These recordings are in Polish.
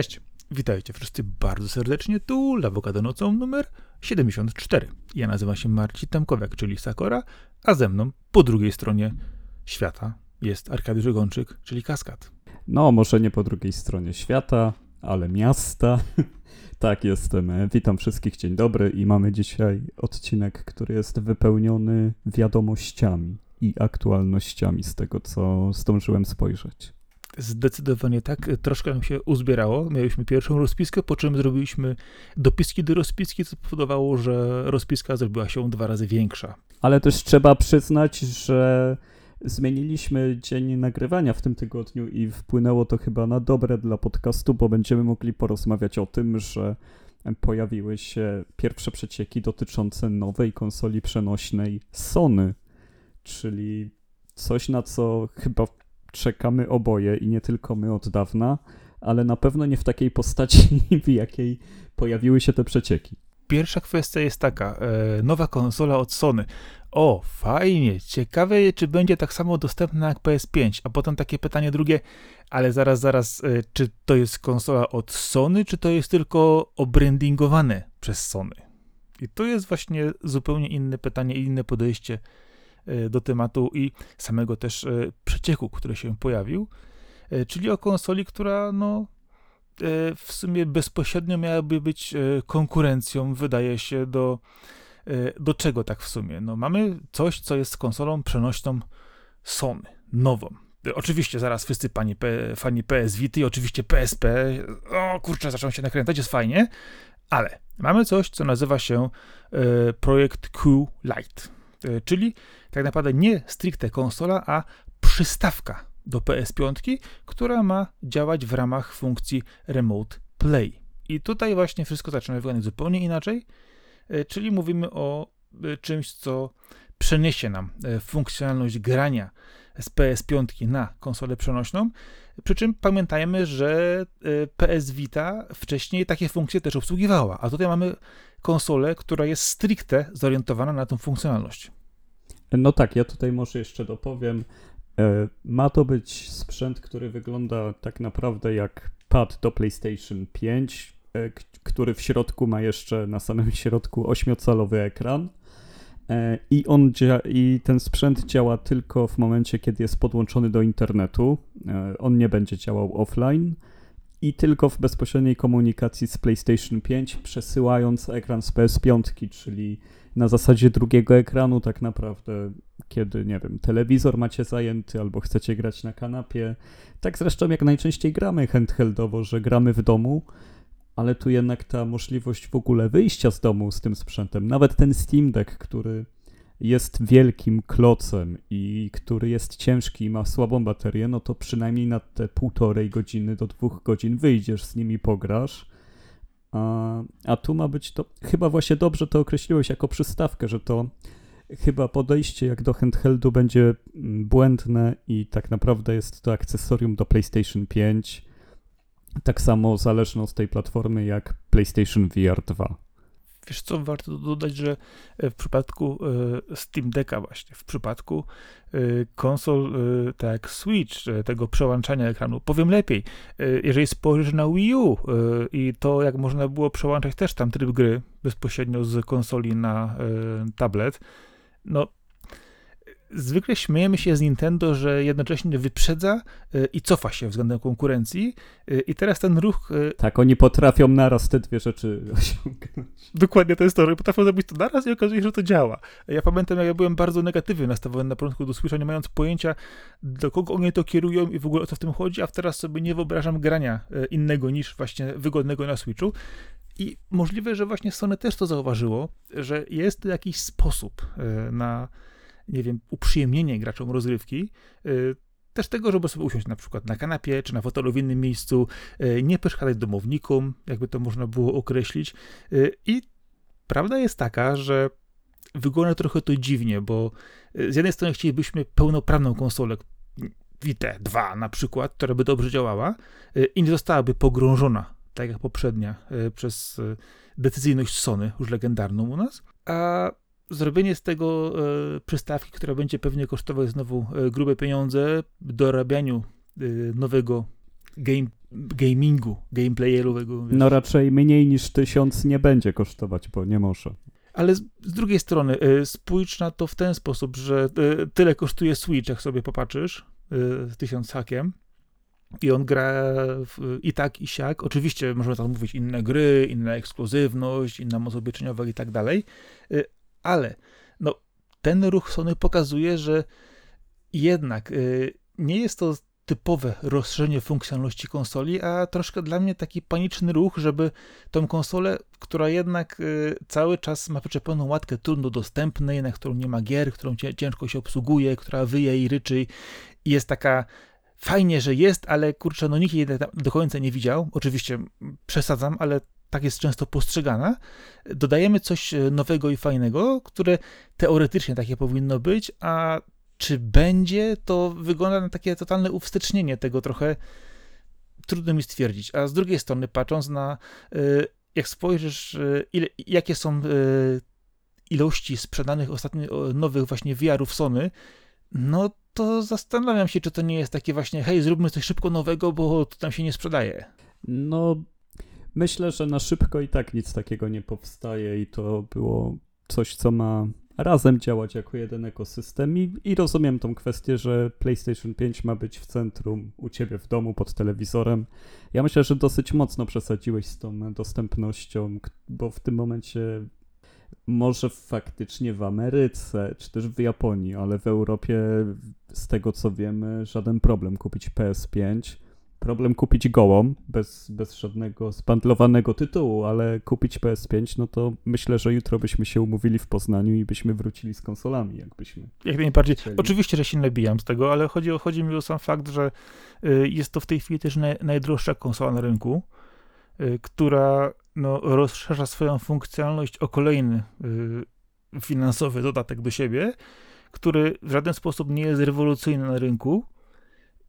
Cześć, witajcie wszyscy bardzo serdecznie, tu Lawokado Nocą numer 74. Ja nazywam się Marcin Tamkowiak, czyli Sakora, a ze mną po drugiej stronie świata jest Arkadiusz Ogończyk, czyli Kaskad. No, może nie po drugiej stronie świata, ale miasta. tak, jestem. Witam wszystkich, dzień dobry i mamy dzisiaj odcinek, który jest wypełniony wiadomościami i aktualnościami z tego, co zdążyłem spojrzeć. Zdecydowanie tak. Troszkę nam się uzbierało. Mieliśmy pierwszą rozpiskę, po czym zrobiliśmy dopiski do rozpiski, co powodowało, że rozpiska zrobiła się dwa razy większa. Ale też trzeba przyznać, że zmieniliśmy dzień nagrywania w tym tygodniu i wpłynęło to chyba na dobre dla podcastu, bo będziemy mogli porozmawiać o tym, że pojawiły się pierwsze przecieki dotyczące nowej konsoli przenośnej Sony, czyli coś, na co chyba czekamy oboje i nie tylko my od dawna, ale na pewno nie w takiej postaci, w jakiej pojawiły się te przecieki. Pierwsza kwestia jest taka, e, nowa konsola od Sony. O, fajnie, ciekawe, czy będzie tak samo dostępna jak PS5. A potem takie pytanie drugie, ale zaraz, zaraz, e, czy to jest konsola od Sony, czy to jest tylko obrandingowane przez Sony? I to jest właśnie zupełnie inne pytanie, inne podejście do tematu i samego też e, przecieku, który się pojawił, e, czyli o konsoli, która no, w sumie bezpośrednio miałaby być konkurencją, wydaje się, do, do czego tak w sumie? No, mamy coś, co jest konsolą przenośną Sony, nową. Oczywiście zaraz wszyscy pani, fani PS Vita i oczywiście PSP, o kurczę, zaczą się nakręcać, jest fajnie, ale mamy coś, co nazywa się projekt Q Lite, czyli tak naprawdę nie stricte konsola, a przystawka do PS5, która ma działać w ramach funkcji Remote Play. I tutaj właśnie wszystko zaczyna wyglądać zupełnie inaczej, e, czyli mówimy o e, czymś, co przeniesie nam e, funkcjonalność grania z PS5 na konsolę przenośną. Przy czym pamiętajmy, że PS Vita wcześniej takie funkcje też obsługiwała, a tutaj mamy konsolę, która jest stricte zorientowana na tę funkcjonalność. No tak, ja tutaj może jeszcze dopowiem. E, ma to być sprzęt, który wygląda tak naprawdę jak pad do PlayStation 5, e, który w środku ma jeszcze na samym środku 8-calowy ekran. E, I, on I ten sprzęt działa tylko w momencie, kiedy jest podłączony do internetu. On nie będzie działał offline i tylko w bezpośredniej komunikacji z PlayStation 5, przesyłając ekran z PS5, czyli na zasadzie drugiego ekranu, tak naprawdę, kiedy, nie wiem, telewizor macie zajęty albo chcecie grać na kanapie. Tak zresztą jak najczęściej gramy handheldowo, że gramy w domu, ale tu jednak ta możliwość w ogóle wyjścia z domu z tym sprzętem, nawet ten Steam Deck, który jest wielkim klocem i który jest ciężki i ma słabą baterię, no to przynajmniej na te półtorej godziny do dwóch godzin wyjdziesz z nimi, pograsz a, a tu ma być to, chyba właśnie dobrze to określiłeś jako przystawkę, że to chyba podejście jak do handheldu będzie mm, błędne i tak naprawdę jest to akcesorium do PlayStation 5, tak samo zależne od tej platformy jak PlayStation VR 2. Wiesz co, warto dodać, że e, w przypadku e, Steam Decka właśnie, w przypadku e, konsol tak jak Switch, tego przełączania ekranu, powiem lepiej, jeżeli spojrzysz na Wii U i to jak można było przełączać też tam tryb gry bezpośrednio z konsoli na tablet, no zwykle śmiejemy się z Nintendo, że jednocześnie wyprzedza e, i cofa się względem konkurencji. E, I teraz ten ruch. E, tak, oni potrafią naraz te dwie rzeczy osiągnąć. Dokładnie to jest to, że potrafią zrobić to naraz i okazuje się, że to działa. Ja pamiętam, jak ja byłem bardzo negatywnie nastawiony na początku do Switcha, nie mając pojęcia, do kogo oni to kierują i w ogóle o co w tym chodzi, a teraz sobie nie wyobrażam grania innego niż właśnie wygodnego na Switchu. I możliwe, że właśnie Sony też to zauważyło, że jest jakiś sposób na nie wiem, uprzyjemnienie graczom rozrywki, y, też tego, żeby sobie usiąść na przykład na kanapie czy na fotelu w innym miejscu, y, nie przeszkadzać domownikom, jakby to można było określić. Y, I prawda jest taka, że wygląda trochę to dziwnie, bo z jednej strony chcielibyśmy pełnoprawną konsolę, Vita 2 na przykład, która by dobrze działała i nie zostałaby pogrążona, tak jak poprzednia, przez decyzyjność Sony, już legendarną u nas, a zrobienie z tego e, przystawki, która będzie pewnie kosztować znowu e, grube pieniądze, dorabianiu e, nowego game, gamingu, gameplayerowego. No raczej mniej niż tysiąc nie będzie kosztować, bo nie może. Ale z, z, drugiej strony spójrz na to w ten sposób, że tyle kosztuje Switch, jak sobie popatrzysz, tysiąc hakiem. I on gra i tak, i siak. Oczywiście możemy tam mówić inne gry, inna ekskluzywność, inna moc oblieczeniowa i tak dalej, ale no, ten ruch Sony pokazuje, że jednak y, nie jest to typowe rozszerzenie funkcjonalności konsoli, a troszkę dla mnie taki paniczny ruch, żeby tą konsolę, która jednak y, cały czas ma przyczepioną łatkę trudno dostępnej, na którą nie ma gier, którą ciężko się obsługuje, która wyje i ryczy i jest taka fajnie, że jest, ale kurczę, no nikt jej do końca nie widział. Oczywiście przesadzam, ale tak jest często postrzegana. Dodajemy coś e, nowego i fajnego, które teoretycznie takie powinno być, a czy będzie, to wygląda na takie totalne uwstecznienie tego trochę. Trudno mi stwierdzić. A z drugiej strony, patrząc na, e, jak spojrzysz, e, ile, jakie są ilości sprzedanych ostatnio nowych właśnie VR-ów Sony, no to zastanawiam się, czy to nie jest takie właśnie, hej, zróbmy coś szybko nowego, bo to tam się nie sprzedaje. No, myślę, że na szybko i tak nic takiego nie powstaje i to było coś, co ma razem działać jako jeden ekosystem i, i rozumiem tą kwestię, że PlayStation 5 ma być w centrum u ciebie w domu pod telewizorem. Ja myślę, że dosyć mocno przesadziłeś z tą dostępnością, bo w tym momencie może faktycznie w Ameryce, czy też w Japonii, ale w Europie, z tego co wiemy, żaden problem kupić PS5. Problem kupić gołą, bez, bez żadnego spandlowanego tytułu, ale kupić PS5, no to myślę, że jutro byśmy się umówili w Poznaniu i byśmy wrócili z konsolami, jakbyśmy. Jak najbardziej. Chcieli. Oczywiście, że się nabijam z tego, ale chodzi, chodzi mi o sam fakt, że y, jest to w tej chwili też najdroższa konsola na rynku, y, która no, rozszerza swoją funkcjonalność o kolejny y, finansowy dodatek do siebie, który w żaden sposób nie jest rewolucyjny na rynku.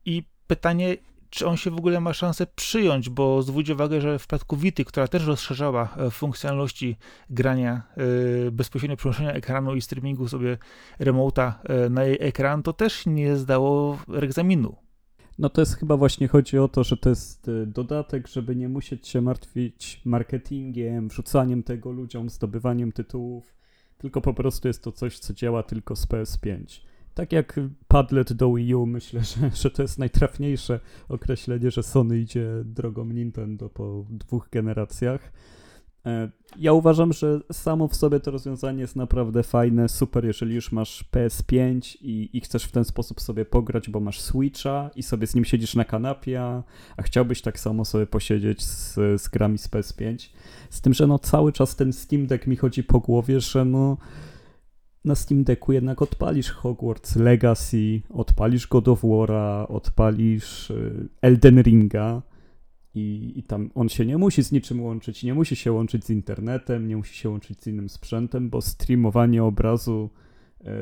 I pytanie, czy on się w ogóle ma szansę przyjąć, bo zwróć uwagę, że w przypadku Vity, która też rozszerzała e, funkcjonalności grania, y, bezpośrednio przenoszenia ekranu i streamingu sobie remota y, na jej ekran, to też nie zdało egzaminu. No to jest chyba właśnie chodzi o to, że to jest dodatek, żeby nie musieć się martwić marketingiem, wrzucaniem tego ludziom, zdobywaniem tytułów, tylko po prostu jest to coś, co działa tylko z PS5. Tak jak Padlet do Wii U, myślę, że, że to jest najtrafniejsze określenie, że Sony idzie drogą Nintendo po dwóch generacjach. E, ja uważam, że samo w sobie to rozwiązanie jest naprawdę fajne, super, jeżeli już masz PS5 i, i, chcesz w ten sposób sobie pograć, bo masz Switcha i sobie z nim siedzisz na kanapie, a, a chciałbyś tak samo sobie posiedzieć z, z grami z PS5. Z tym, że no cały czas ten Steam Deck mi chodzi po głowie, że no na Steam Decku jednak odpalisz Hogwarts Legacy, odpalisz God of War'a, odpalisz y, Elden Ringa, i, I tam on się nie musi z niczym łączyć, nie musi się łączyć z internetem, nie musi się łączyć z innym sprzętem, bo streamowanie obrazu e,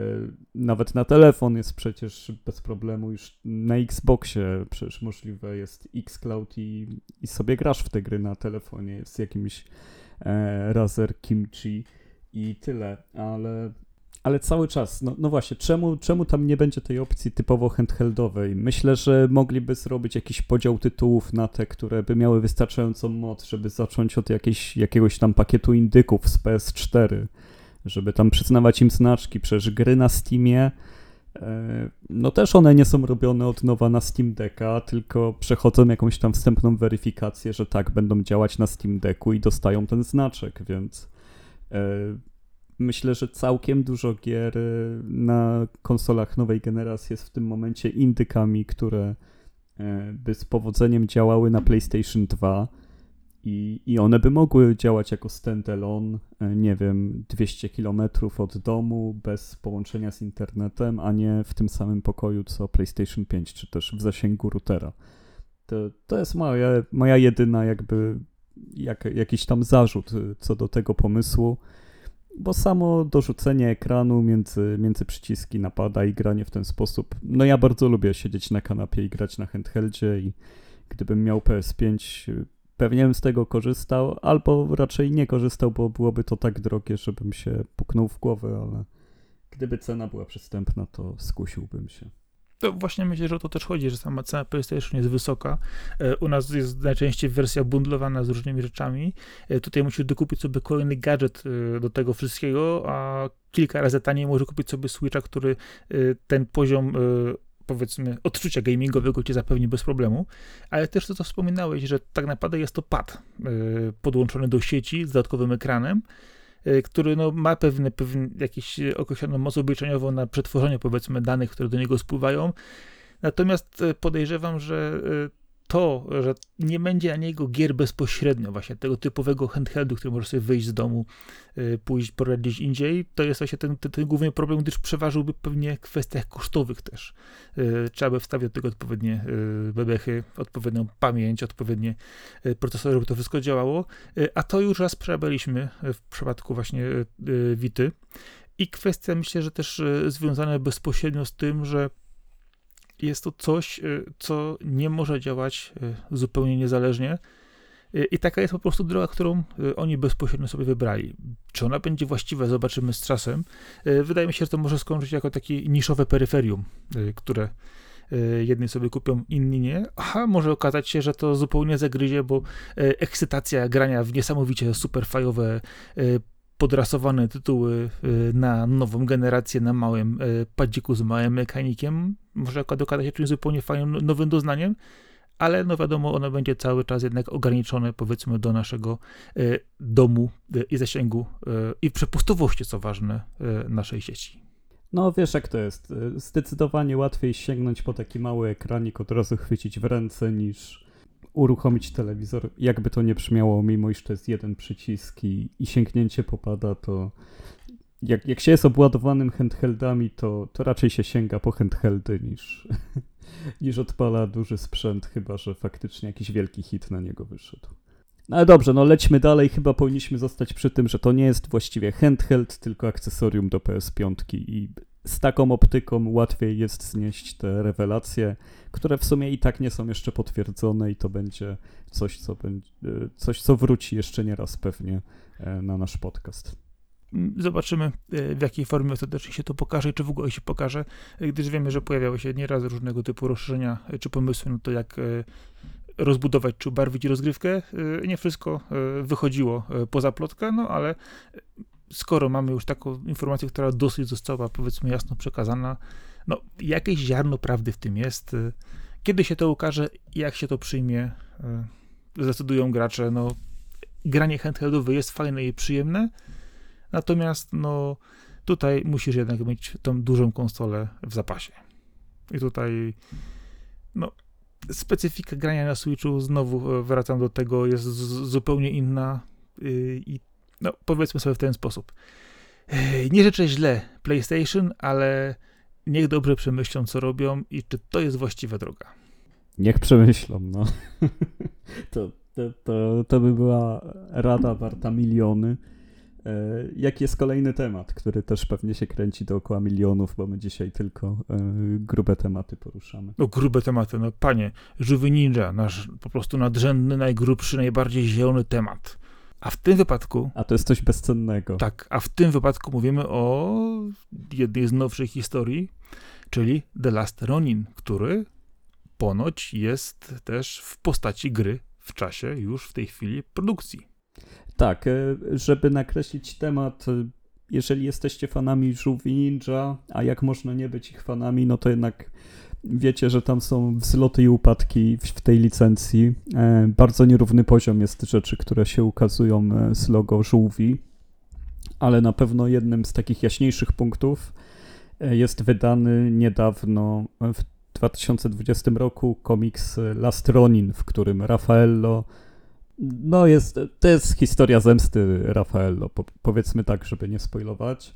nawet na telefon jest przecież bez problemu. Już na Xboxie przecież możliwe jest Xcloud i, i sobie grasz w te gry na telefonie z jakimś e, Razer Kimchi i tyle, ale ale cały czas, no, no właśnie, czemu, czemu tam nie będzie tej opcji typowo handheldowej? Myślę, że mogliby zrobić jakiś podział tytułów na te, które by miały wystarczającą moc, żeby zacząć od jakiejś, jakiegoś tam pakietu indyków z PS4, żeby tam przyznawać im znaczki. Przecież gry na Steamie, e, no też one nie są robione od nowa na Steam Decka, tylko przechodzą jakąś tam wstępną weryfikację, że tak, będą działać na Steam Decku i dostają ten znaczek, więc e, myślę, że całkiem dużo gier y, na konsolach nowej generacji jest w tym momencie indykami, które e, by z powodzeniem działały na PlayStation 2 i, i one by mogły działać jako standalone, e, nie wiem, 200 km od domu, bez połączenia z internetem, a nie w tym samym pokoju co PlayStation 5, czy też w zasięgu routera. To, to jest moja, moja jedyna jakby jak, jakiś tam zarzut y, co do tego pomysłu bo samo dorzucenie ekranu między, między przyciski napada i granie w ten sposób. No ja bardzo lubię siedzieć na kanapie i grać na handheldzie i gdybym miał PS5, pewnie bym z tego korzystał, albo raczej nie korzystał, bo byłoby to tak drogie, żebym się puknął w głowę, ale gdyby cena była przystępna, to skusiłbym się. To właśnie myślę, że o to też chodzi, że sama cena PlayStation jest wysoka. E, u nas jest najczęściej wersja bundlowana z różnymi rzeczami. E, tutaj musisz dokupić sobie kolejny gadżet e, do tego wszystkiego, a kilka razy taniej może kupić sobie Switcha, który ten poziom powiedzmy odczucia gamingowego cię zapewni bez problemu, ale też to, co wspominałeś, że tak naprawdę jest to pad podłączony do sieci z dodatkowym ekranem, który no, ma pewne, pewne jakieś określoną moc obliczeniową na przetworzenie powiedzmy danych, które do niego spływają. Natomiast y, podejrzewam, że y, to, że nie będzie na niego gier bezpośrednio, właśnie tego typowego handheldu, który może sobie wyjść z domu, y, pójść porać gdzieś indziej, to jest właśnie ten, ten, ten, główny problem, gdyż przeważyłby pewnie w kwestiach kosztowych też. Y, trzeba by wstawić do tego odpowiednie y, bebechy, odpowiednią pamięć, odpowiednie procesory, żeby to wszystko działało, a to już raz przerabialiśmy w przypadku właśnie Wity. I kwestia myślę, że też związana bezpośrednio z tym, że jest to coś, y, co nie może działać y, zupełnie niezależnie. Y, I taka jest po prostu droga, którą oni bezpośrednio sobie wybrali. Czy ona będzie właściwa, zobaczymy z czasem. Wydaje mi się, że to może skończyć jako takie niszowe peryferium, które jedni sobie kupią, inni nie. A może okazać się, że to zupełnie zagryzie, bo ekscytacja grania w niesamowicie super fajowe podrasowane tytuły y, na nową generację, na małym y, padziku z małym mechanikiem, może okazać się czymś zupełnie fajnym, nowym doznaniem, ale no wiadomo, ono będzie cały czas jednak ograniczone powiedzmy do naszego y, domu i zasięgu i przepustowości, co ważne, naszej sieci. No wiesz jak to jest, zdecydowanie łatwiej sięgnąć po taki mały ekranik, od razu chwycić w ręce niż uruchomić telewizor, jakby to nie brzmiało, mimo iż to jest jeden przycisk i, i sięgnięcie popada, to jak, jak się jest obładowanym handheldami, to, to raczej się sięga po handheldy niż, niż odpala duży sprzęt, chyba że faktycznie jakiś wielki hit na niego wyszedł. No ale dobrze, no lećmy dalej. Chyba powinniśmy zostać przy tym, że to nie jest właściwie handheld, tylko akcesorium do PS5 i z taką optyką łatwiej jest znieść te rewelacje, które w sumie i tak nie są jeszcze potwierdzone i to będzie coś, co, będzie, coś, co wróci jeszcze nieraz pewnie e, na nasz podcast. Zobaczymy, e, w jakiej formie ostatecznie się to pokaże i czy w ogóle się pokaże, gdyż wiemy, że pojawiały się nieraz różnego typu rozszerzenia e, czy pomysły na to, jak rozbudować czy ubarwić rozgrywkę. Nie wszystko wychodziło poza plotkę, no ale skoro mamy już taką informację, która dosyć została, powiedzmy, jasno przekazana, no, jakieś ziarno prawdy w tym jest. Kiedy się to ukaże, jak się to przyjmie, y, zdecydują gracze. No, granie handheldowe jest fajne i przyjemne, natomiast no, tutaj musisz jednak mieć tą dużą konsolę w zapasie. I tutaj, no, specyfika grania na Switchu, znowu e, wracam do tego, jest zupełnie inna y, i no, powiedzmy sobie w ten sposób. Nie życzę źle PlayStation, ale niech dobrze przemyślą, co robią i czy to jest właściwa droga. Niech przemyślą, no. to, to, to, to by była rada warta miliony. E, jaki jest kolejny temat, który też pewnie się kręci dookoła milionów, bo my dzisiaj tylko e, grube tematy poruszamy. No grube tematy, no panie, żywy ninja, nasz po prostu nadrzędny, najgrubszy, najbardziej zielony temat. A w tym wypadku. A to jest coś bezcennego. Tak, a w tym wypadku mówimy o jednej z nowszych historii, czyli The Last Ronin, który ponoć jest też w postaci gry w czasie już w tej chwili produkcji. Tak, e, żeby nakreślić temat, e, jeżeli jesteście fanami żółwi ninja, a jak można nie być ich fanami, no to jednak Wiecie, że tam są wzloty i upadki w, tej licencji. E, bardzo nierówny poziom jest rzeczy, które się ukazują e, z logo żółwi, ale na pewno jednym z takich jaśniejszych punktów e, jest wydany niedawno w 2020 roku komiks Last Ronin, w którym Raffaello no jest, to jest historia zemsty Raffaello, po, powiedzmy tak, żeby nie spoilować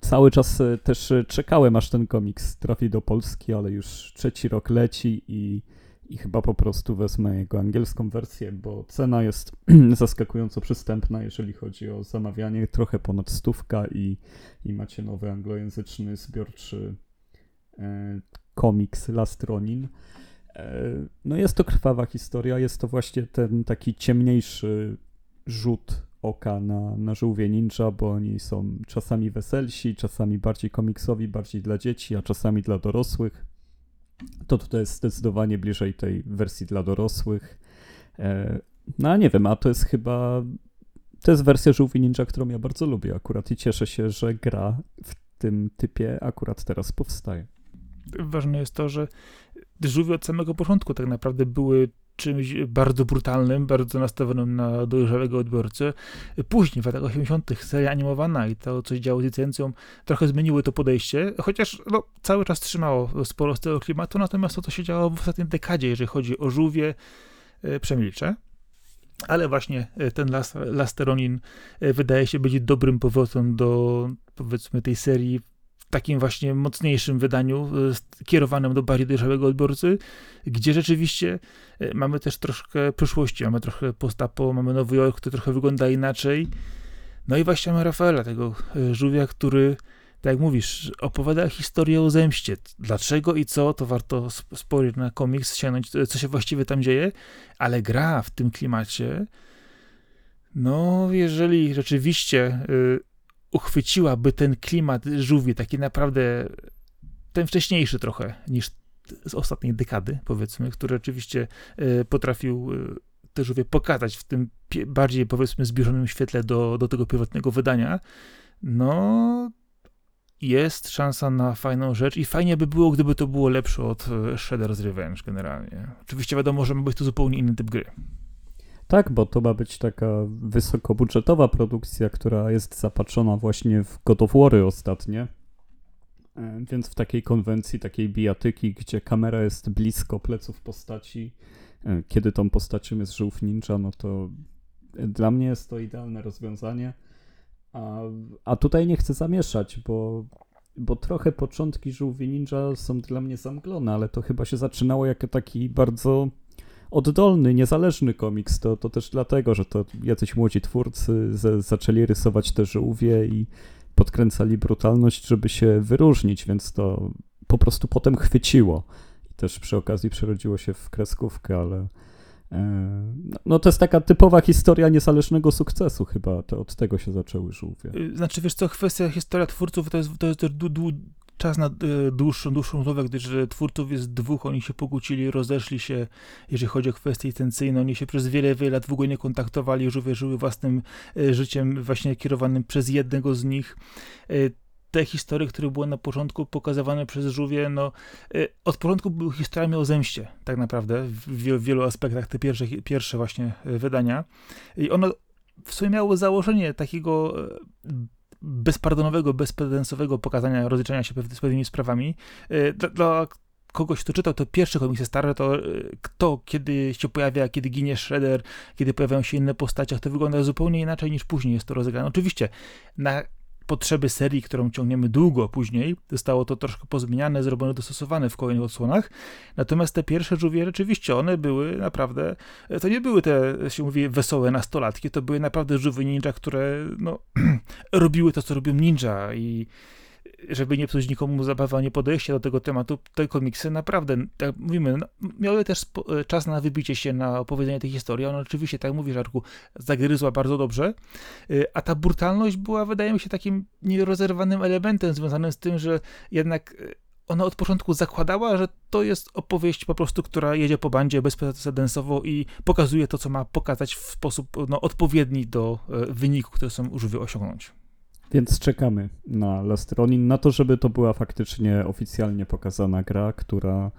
cały czas e, też e, czekałem, aż ten komiks trafi do Polski, ale już trzeci rok leci i, i chyba po prostu wezmę jego angielską wersję, bo cena jest zaskakująco przystępna, jeżeli chodzi o zamawianie, trochę ponad stówka i, i macie nowy anglojęzyczny zbiorczy e, komiks Last Ronin. E, no jest to krwawa historia, jest to właśnie ten taki ciemniejszy rzut oka na, na żółwie ninja, bo oni są czasami weselsi, czasami bardziej komiksowi, bardziej dla dzieci, a czasami dla dorosłych. To tutaj jest zdecydowanie bliżej tej wersji dla dorosłych. E, no a nie wiem, a to jest chyba. To jest wersja żółwi ninja, którą ja bardzo lubię akurat i cieszę się, że gra w tym typie akurat teraz powstaje. Ważne jest to, że żółwie od samego początku tak naprawdę były czymś bardzo brutalnym, bardzo nastawionym na dojrzałego odbiorcę. Później, w latach 80., seria animowana i to, co się działo z licencją, trochę zmieniły to podejście, chociaż no, cały czas trzymało sporo z tego klimatu, natomiast to, co się działo w ostatniej dekadzie, jeżeli chodzi o żółwie, e, przemilczę. Ale właśnie e, ten Lasteronin e, wydaje się być dobrym powrotem do, powiedzmy, tej serii takim właśnie mocniejszym wydaniu, e, kierowanym do bardziej dojrzałego odbiorcy, gdzie rzeczywiście e, mamy też troszkę przyszłości, mamy trochę postapo, mamy Nowy Jork, który trochę wygląda inaczej. No i właśnie mamy Rafaela, tego e, żółwia, który, tak jak mówisz, opowiada historię o zemście. Dlaczego i co, to warto spojrzeć na komiks, sięgnąć, co się właściwie tam dzieje, ale gra w tym klimacie, no jeżeli rzeczywiście uchwyciłaby ten klimat żółwi, taki naprawdę ten wcześniejszy trochę niż z ostatniej dekady, powiedzmy, który oczywiście e, potrafił e, te żółwie pokazać w tym bardziej, powiedzmy, zbliżonym świetle do, do tego pierwotnego wydania, no jest szansa na fajną rzecz i fajnie by było, gdyby to było lepsze od e, Shredder's Revenge generalnie. Oczywiście wiadomo, że ma być to zupełnie inny typ gry. Tak, bo to ma być taka wysokobudżetowa produkcja, która jest zapatrzona właśnie w God of War'y ostatnie. E, więc w takiej konwencji, takiej bijatyki, gdzie kamera jest blisko pleców postaci, e, kiedy tą postacią jest żółw ninja, no to dla mnie jest to idealne rozwiązanie. A, a tutaj nie chcę zamieszać, bo, bo trochę początki żółwi ninja są dla mnie zamglone, ale to chyba się zaczynało jako taki bardzo oddolny, niezależny komiks, to, to też dlatego, że to jacyś młodzi twórcy z, zaczęli rysować te żółwie i podkręcali brutalność, żeby się wyróżnić, więc to po prostu potem chwyciło. I też przy okazji przerodziło się w kreskówkę, ale e, no to jest taka typowa historia niezależnego sukcesu chyba, to od tego się zaczęły żółwie. Znaczy wiesz co, kwestia historia twórców to jest, to jest czas na e, dłuższą, dłuższą rozmowę, gdyż twórców jest dwóch, oni się pokłócili, rozeszli się, jeżeli chodzi o kwestie licencyjne, oni się przez wiele, wiele lat w ogóle nie kontaktowali, żyły, żyły własnym e, życiem właśnie kierowanym przez jednego z nich e, te historie, które były na początku pokazywane przez Żółwie, no od początku były historiami o zemście, tak naprawdę, w wielu aspektach, te pierwsze, pierwsze właśnie wydania. I ono w sumie miało założenie takiego bezpardonowego, bezprecedensowego pokazania, rozliczenia się z pewnymi sprawami. E, dla, dla kogoś, kto czytał to pierwsze komiksy stare, to e, kto, kiedy się pojawia, kiedy ginie Shredder, kiedy pojawiają się inne postaciach, to wygląda zupełnie inaczej niż później jest to rozegrane. Oczywiście na potrzeby serii, którą ciągniemy długo później, zostało to troszkę pozmieniane, zrobione, dostosowane w kolejnych odsłonach. Natomiast te pierwsze żółwie rzeczywiście one były naprawdę, to nie były te, się mówi, wesołe nastolatki, to były naprawdę żółwie ninja, które no, robiły to, co robią ninja. I żeby nie psuć nikomu zabawa, nie podejście do tego tematu, te komiksy naprawdę, tak mówimy, no, miały też czas na wybicie się, na opowiedzenie tej historii. Ona oczywiście, tak mówisz, Żarku, zagryzła bardzo dobrze, y, a ta brutalność była, wydaje mi się, takim nierozerwanym elementem związanym z tym, że jednak y, ona od początku zakładała, że to jest opowieść po prostu, która jedzie po bandzie bezprecedensowo i pokazuje to, co ma pokazać w sposób no, odpowiedni do wyniku, który są już osiągnąć. Więc czekamy na Last Ronin, na to, żeby to była faktycznie oficjalnie pokazana gra, która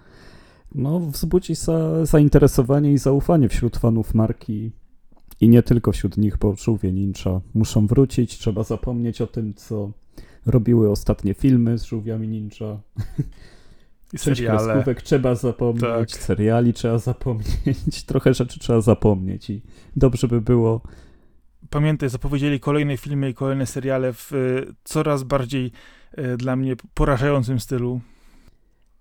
no, wzbudzi za, zainteresowanie i zaufanie wśród fanów marki i nie tylko wśród nich, bo żółwie ninja muszą wrócić, trzeba zapomnieć o tym, co robiły ostatnie filmy z żółwiami ninja. I seriale. trzeba zapomnieć, tak. seriali trzeba zapomnieć, trochę rzeczy trzeba zapomnieć i dobrze by było pamiętaj, zapowiedzieli kolejne filmy i kolejne seriale w y, coraz bardziej y, dla mnie porażającym stylu.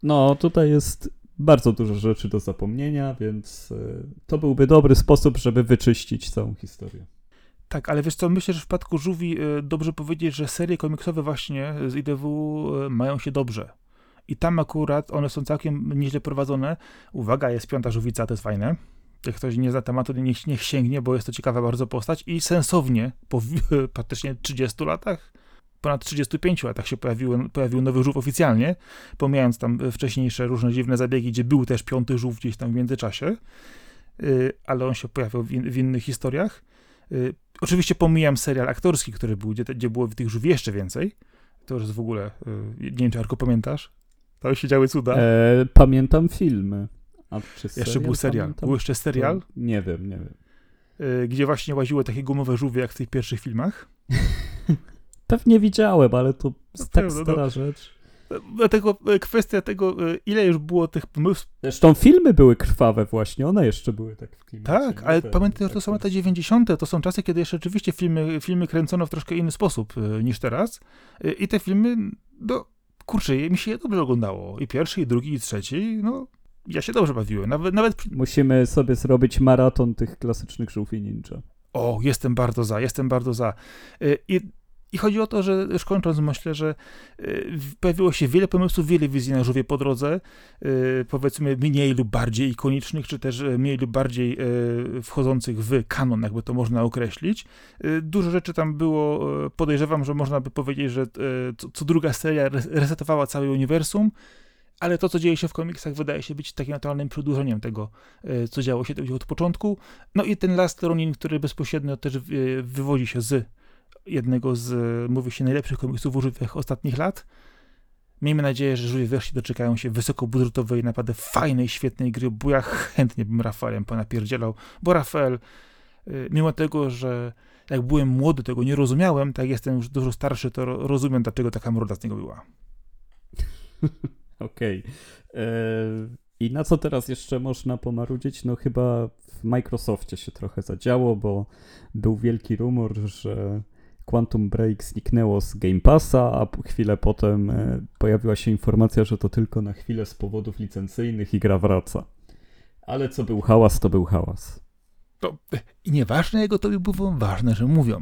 No, tutaj jest bardzo dużo rzeczy do zapomnienia, więc y, to byłby dobry sposób, żeby wyczyścić całą historię. Tak, ale wiesz co, myślę, że w przypadku Żółwi dobrze powiedzieć, że serie komiksowe właśnie z IDW mają się dobrze. I tam akurat one są całkiem nieźle prowadzone. Uwaga, jest piąta żółwica, to jest fajne Jak ktoś nie zna tematu, niech, niech sięgnie, bo jest to ciekawa bardzo postać i sensownie po praktycznie 30 latach, ponad 35 latach się pojawił, pojawił nowy żółw oficjalnie, pomijając tam wcześniejsze różne dziwne zabiegi, gdzie był też piąty żółw gdzieś tam w międzyczasie, y, ale on się pojawiał w, in, w innych historiach. Y, oczywiście pomijam serial aktorski, który był, gdzie, gdzie było tych żółw jeszcze więcej. To już jest w ogóle, y, nie wiem czy Arko pamiętasz? Tam się działy cuda. E, pamiętam filmy. A czy jeszcze był serial. Pamiętam? Był jeszcze serial? Nie wiem, nie wiem. Y, gdzie właśnie łaziły takie gumowe żółwie jak w tych pierwszych filmach. Pewnie widziałem, ale to No tak pewno, stara no. rzecz. Dlatego y, kwestia tego, y, ile już było tych pomysłów. Zresztą filmy były krwawe właśnie, one jeszcze były tak w klimacie. Tak, ale pamiętaj, że to są lata 90., to są czasy, kiedy jeszcze rzeczywiście filmy, filmy kręcono w troszkę inny sposób niż teraz. I te filmy, no kurczę, mi się je dobrze oglądało. I pierwszy, i drugi, i trzeci, no ja się dobrze bawiłem. Nawet, nawet przy... Musimy sobie zrobić maraton tych klasycznych żółwi ninja. O, jestem bardzo za, jestem bardzo za. Y, I, I chodzi o to, że już kończąc, myślę, że y, pojawiło się wiele pomysłów, wiele wizji na żółwie po drodze, y, powiedzmy mniej lub bardziej ikonicznych, czy też mniej lub bardziej wchodzących w kanon, jakby to można określić. Dużo rzeczy tam było, podejrzewam, że można by powiedzieć, że co, co druga seria res- resetowała całe uniwersum, ale to, co dzieje się w komiksach, wydaje się być takim naturalnym przedłużeniem tego, y, co działo się od początku. No i ten Last Ronin, który bezpośrednio też y, wywodzi się z jednego z, y, mówi się, najlepszych komiksów użytych ostatnich lat. Miejmy nadzieję, że żółwie wreszcie doczekają się wysokobudżetowej, naprawdę fajnej, świetnej gry, bo ja chętnie bym Rafaelem ponapierdzielał, bo Rafael, mimo tego, że jak byłem młody, tego nie rozumiałem, tak jestem już dużo starszy, to ro- rozumiem, dlaczego taka mroda z niego była. Okej. E, I na co teraz jeszcze można pomarudzić? No chyba w Microsoftie się trochę zadziało, bo był wielki rumor, że Quantum Break zniknęło z Game Passa, a chwilę potem e, pojawiła się informacja, że to tylko na chwilę z powodów licencyjnych i gra wraca. Ale co był hałas, to był hałas. To, I nieważne, jego to było, ważne, że mówią.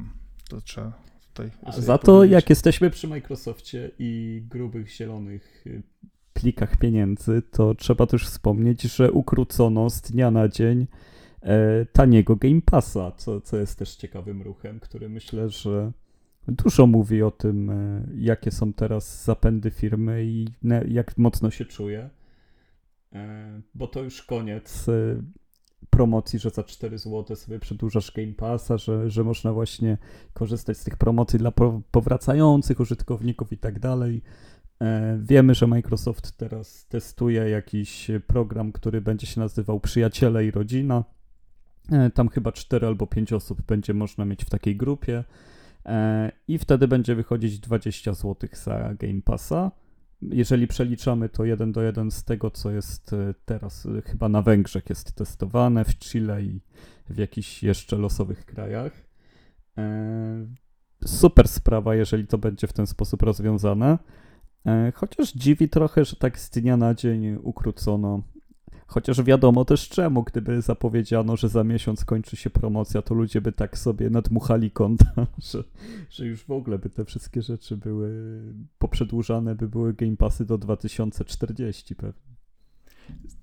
To trzeba tutaj za to, powiedzieć. jak jesteśmy przy Microsoftie i grubych, zielonych y, plikach pieniędzy, to trzeba też wspomnieć, że ukrócono z dnia na dzień e, taniego Game Passa, co, co jest też ciekawym ruchem, który myślę, że dużo mówi o tym, e, jakie są teraz zapędy firmy i jak mocno się czuje. E, bo to już koniec promocji, że za 4 zł sobie przedłużasz Game Passa, że, że można właśnie korzystać z tych promocji dla po- powracających użytkowników i tak dalej. E, Wiemy, że Microsoft teraz testuje jakiś program, który będzie się nazywał Przyjaciele i Rodzina. E, Tam chyba 4 albo 5 osób będzie można mieć w takiej grupie. E, I wtedy będzie wychodzić 20 zł za Game Passa. Jeżeli przeliczamy to jeden do jeden z tego, co jest teraz chyba na Węgrzech jest testowane, w Chile i w jakichś jeszcze losowych krajach. Super sprawa, jeżeli to będzie w ten sposób rozwiązane. E, Chociaż dziwi trochę, że tak z dnia na dzień ukrócono. Chociaż wiadomo też czemu, gdyby zapowiedziano, że za miesiąc kończy się promocja, to ludzie by tak sobie nadmuchali konta, że, że już w ogóle by te wszystkie rzeczy były poprzedłużane, by były Game Passy do 2040 pewnie.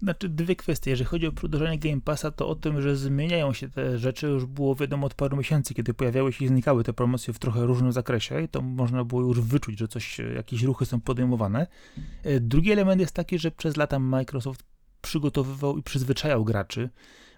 Znaczy dwie kwestie. Jeżeli chodzi o przedłużenie Game Passa, to o tym, że zmieniają się te rzeczy, już było wiadomo od paru miesięcy, kiedy pojawiały się i znikały te promocje w trochę różnym zakresie i to można było już wyczuć, że coś, jakieś ruchy są podejmowane. E, Drugi element jest taki, że przez lata Microsoft przygotowywał i przyzwyczajał graczy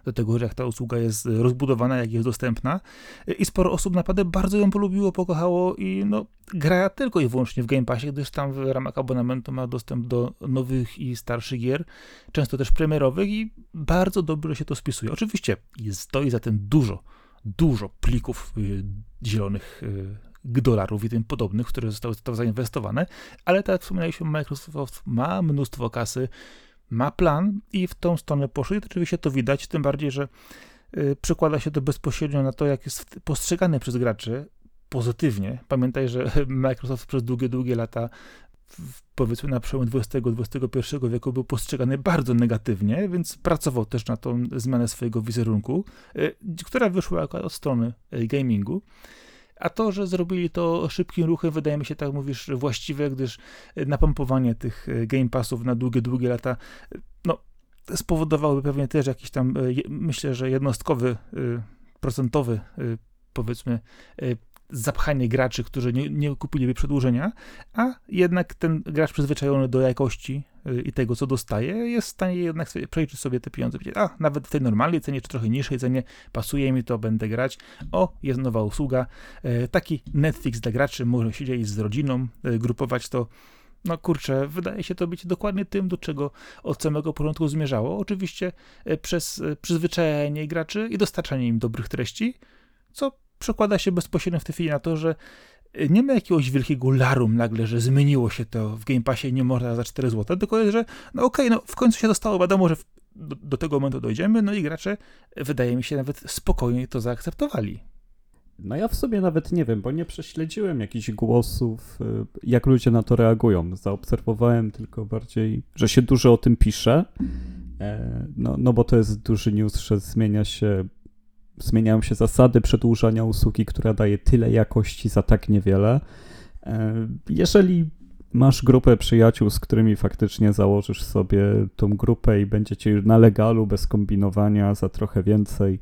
do tego, jak ta usługa jest rozbudowana, jak jest dostępna E, i sporo osób naprawdę bardzo ją polubiło, pokochało i no, gra tylko i wyłącznie w Game Passie, gdyż tam w ramach abonamentu ma dostęp do nowych i starszych gier, często też premierowych i bardzo dobrze się to spisuje. Oczywiście stoi za tym dużo, dużo plików y, zielonych dolarów i tym podobnych, które zostały zostały zainwestowane, ale tak jak wspomnieliśmy, Microsoft ma mnóstwo kasy, ma plan i w tą stronę poszedł i oczywiście to widać, tym bardziej, że y, przekłada się to bezpośrednio na to, jak jest postrzegany przez graczy pozytywnie. Pamiętaj, że Microsoft przez długie, długie lata powiedzmy na przełomie XX-XXI wieku był postrzegany bardzo negatywnie, więc pracował też na tą zmianę swojego wizerunku, y, która wyszła od strony y, gamingu. A to, że zrobili to szybkim ruchem, wydaje mi się, tak mówisz, właściwe, gdyż napompowanie tych y, Game Passów na długie, długie lata, y, no, spowodowałyby pewnie też jakiś tam, myślę, że jednostkowy, procentowy, powiedzmy, zapchanie graczy, którzy nie, nie kupiliby przedłużenia, a jednak ten gracz przyzwyczajony do jakości i tego, co dostaje, jest w stanie jednak sobie, przejrzeć sobie te pieniądze. A, nawet w tej normalnej cenie, czy trochę niższej cenie, pasuje mi to, będę grać. O, jest nowa usługa. Y, taki Netflix dla graczy, może siedzieć z rodziną, y, grupować to no kurczę, wydaje się to być dokładnie tym, do czego od samego początku zmierzało. Oczywiście przez przyzwyczajenie graczy i dostarczanie im dobrych treści, co przekłada się bezpośrednio w tej chwili na to, że y, nie ma jakiegoś wielkiego larum nagle, że zmieniło się to w Game Passie nie można za 4 zł, tylko jest, że no okej, okay, no w końcu się dostało, wiadomo, że do, do, tego momentu dojdziemy, no i gracze, wydaje mi się, nawet spokojnie to zaakceptowali. No ja w sobie nawet nie wiem, bo nie prześledziłem jakichś głosów, y, jak ludzie na to reagują. Zaobserwowałem tylko bardziej, że się dużo o tym pisze, e, no, no bo to jest duży news, że zmienia się zmieniają się zasady przedłużania usługi, która daje tyle jakości za tak niewiele. E, jeżeli masz grupę przyjaciół, z którymi faktycznie założysz sobie tą grupę i będziecie na legalu, bez kombinowania, za trochę więcej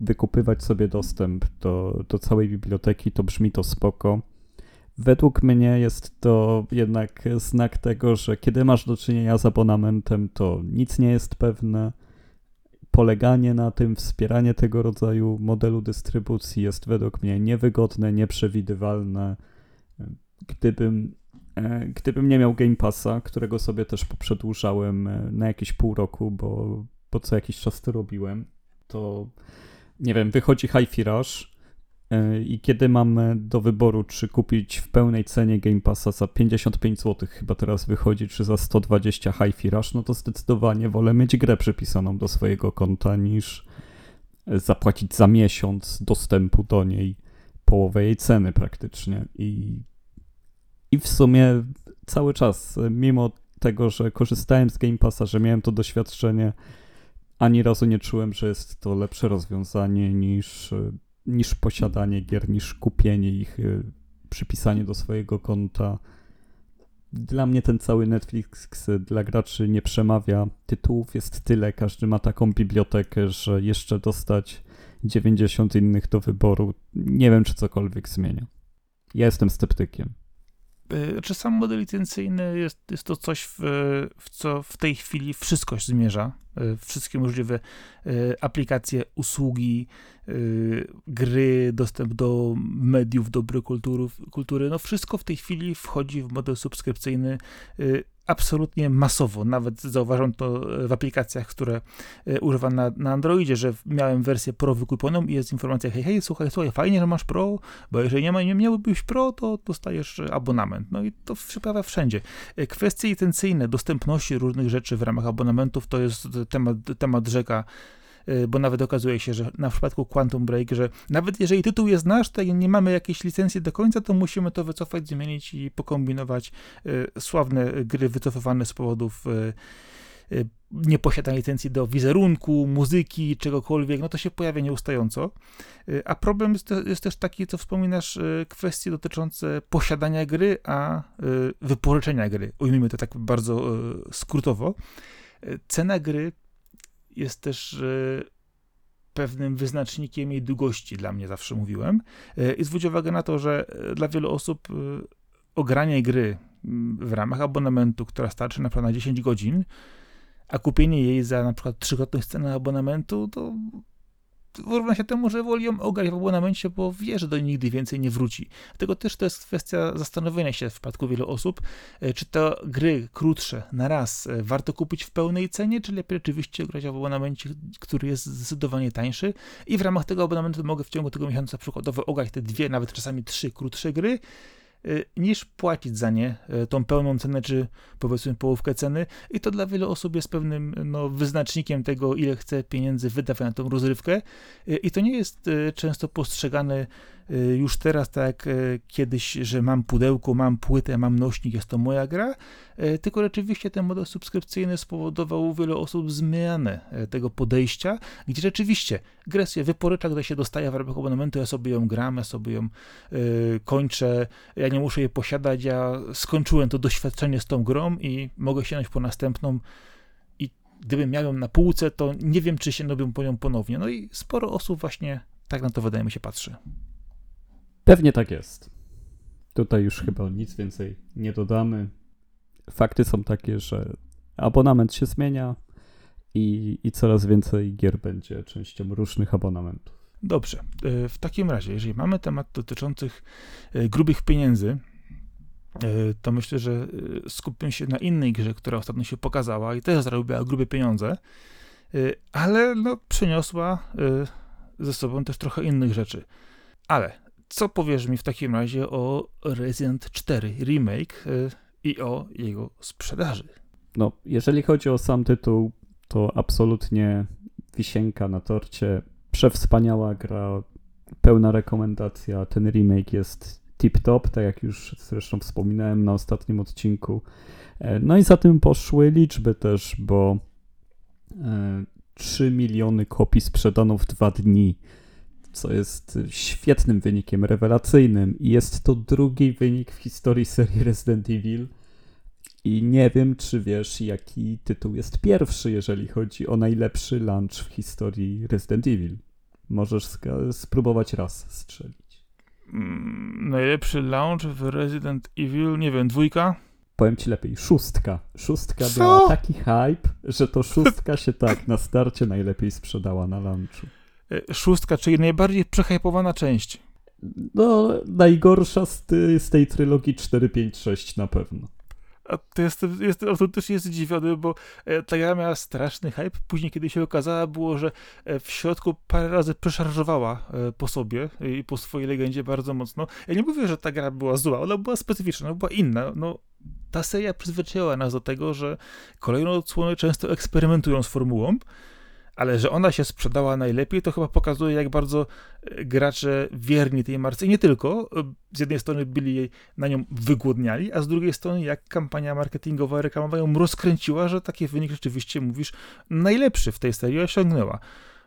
wykupywać sobie dostęp do, do całej biblioteki, to brzmi to spoko. Według mnie jest to jednak znak tego, że kiedy masz do czynienia z abonamentem, to nic nie jest pewne poleganie na tym, wspieranie tego rodzaju modelu dystrybucji jest według mnie niewygodne, nieprzewidywalne. Gdybym, e, gdybym nie miał Game Passa, którego sobie też poprzedłużałem e, na jakieś pół roku, bo, bo co jakiś czas to robiłem, to nie wiem, wychodzi Hi-Fi Rush, I kiedy mamy do wyboru, czy kupić w pełnej cenie Game Passa za 55 zł, chyba teraz wychodzi, czy za 120 Hi-Fi Rush, no to zdecydowanie wolę mieć grę przypisaną do swojego konta niż zapłacić za miesiąc dostępu do niej połowę jej ceny praktycznie. I, i w sumie cały czas, mimo tego, że korzystałem z Game Passa, że miałem to doświadczenie, ani razu nie czułem, że jest to lepsze rozwiązanie niż niż posiadanie gier, niż kupienie ich, y, przypisanie do swojego konta. Dla mnie ten cały Netflix dla graczy nie przemawia. Tytułów jest tyle, każdy ma taką bibliotekę, że jeszcze dostać 90 innych do wyboru. Nie wiem, czy cokolwiek zmienia. Ja jestem sceptykiem. Y, czy sam model licencyjny jest, jest to coś, w, w co w tej chwili wszystko zmierza? Y, wszystkie możliwe aplikacje, usługi, Y, gry, dostęp do mediów, dobrej kultury, no wszystko w tej chwili wchodzi w model subskrypcyjny y, absolutnie masowo. Nawet zauważam to w aplikacjach, które y, używam na, na Androidzie, że miałem wersję Pro wykupioną i jest informacja, hej, hej, słuchaj, słuchaj, fajnie, że masz Pro, bo jeżeli nie, ma, nie miałbyś Pro, to dostajesz abonament. No i to pojawia wszędzie. Kwestie licencyjne, dostępności różnych rzeczy w ramach abonamentów to jest temat, temat rzeka bo nawet okazuje się, że na przypadku Quantum Break, że nawet jeżeli tytuł jest nasz, to nie mamy jakiejś licencji do końca, to musimy to wycofać, zmienić i pokombinować y, sławne gry wycofywane z powodów y, nieposiadania licencji do wizerunku, muzyki, czegokolwiek, no to się pojawia nieustająco. A problem jest, jest, też taki, co wspominasz, kwestie dotyczące posiadania gry, a wypożyczenia gry. Ujmijmy to tak bardzo skrótowo. Cena gry jest też e, pewnym wyznacznikiem jej długości, dla mnie zawsze mówiłem. E, I zwróć uwagę na to, że e, dla wielu osób ogranie gry w ramach abonamentu, która starczy na przykład na 10 godzin, a kupienie jej za na przykład trzykrotność ceny abonamentu, to wyrówna się temu, że woli ją ograć w abonamencie, bo wie, że do nigdy więcej nie wróci. Dlatego też to jest kwestia zastanowienia się w przypadku wielu osób, e, czy to gry krótsze na raz e, warto kupić w pełnej cenie, czy lepiej oczywiście grać w abonamencie, który jest zdecydowanie tańszy i w ramach tego abonamentu mogę w ciągu tego miesiąca przykładowo ograć te dwie, nawet czasami trzy krótsze gry, niż płacić za nie y, tą pełną cenę, czy powiedzmy połówkę ceny. I to dla wielu osób jest pewnym no, wyznacznikiem tego, ile chce pieniędzy wydać na tą rozrywkę. Y, I to nie jest często postrzegane Y, już teraz, tak jak y, kiedyś, że mam pudełko, mam płytę, mam nośnik, jest to moja gra, y, tylko rzeczywiście ten model subskrypcyjny spowodował u wielu osób zmianę tego podejścia, gdzie rzeczywiście grę się wyporycza, gdy się dostaje w ramach abonamentu, ja sobie ją gram, ja sobie ją y, kończę, ja nie muszę jej posiadać, ja skończyłem to doświadczenie z tą grą i mogę sięgnąć po następną gdybym miał ją na półce, to nie wiem, czy sięgnąłbym po nią ponownie. No i sporo osób właśnie tak na to wydaje mi się patrzy. Pewnie tak jest. Tutaj już chyba nic więcej nie dodamy. Fakty są takie, że abonament się zmienia i, i coraz więcej gier będzie częścią różnych abonamentów. Dobrze. E, w takim razie, jeżeli mamy temat dotyczących e, grubych pieniędzy, e, to myślę, że skupimy się na innej grze, która ostatnio się pokazała i też zarobiła grube pieniądze, ale no, przyniosła ze sobą też trochę innych rzeczy. Ale co powiesz mi w takim razie o Resident 4 Remake i o jego sprzedaży? No, jeżeli chodzi o sam tytuł, to absolutnie wisienka na torcie. Przewspaniała gra, pełna rekomendacja. Ten remake jest tip-top, tak jak już zresztą wspominałem na ostatnim odcinku. E, no i za tym poszły liczby też, bo 3 e, miliony kopii sprzedano w dwa dni, co jest świetnym wynikiem, rewelacyjnym. I jest to drugi wynik w historii serii Resident Evil. I nie wiem, czy wiesz, jaki tytuł jest pierwszy, jeżeli chodzi o najlepszy launch w historii Resident Evil. Możesz spróbować raz strzelić. Mm, najlepszy launch w Resident Evil, nie wiem, dwójka? Powiem ci lepiej, szóstka. Szóstka Co? miała taki hype, że to szóstka się tak na starcie najlepiej sprzedała na launchu. E, szóstka, czyli najbardziej przehypowana część. No, najgorsza z, ty, z tej trylogii 4, 5, 6 na pewno. A to jestem, jestem autentycznie zdziwiony, bo e, ta gra miała straszny hype. Później, kiedy się okazała, było, że e, w środku parę razy przeszarżowała e, po sobie i po swojej legendzie bardzo mocno. Ja nie mówię, że ta gra była zła, ona była specyficzna, ona była inna. No, ta seria przyzwyczaiła nas do tego, że kolejne odsłony często eksperymentują z formułą, ale że ona się sprzedała najlepiej, to chyba pokazuje, jak bardzo e, gracze wierni tej marce i nie tylko, e, z jednej strony byli jej na nią wygłodniali, a z drugiej strony jak kampania marketingowa, reklamowa ją rozkręciła, że taki wynik rzeczywiście, mówisz, najlepszy w tej serii osiągnęła.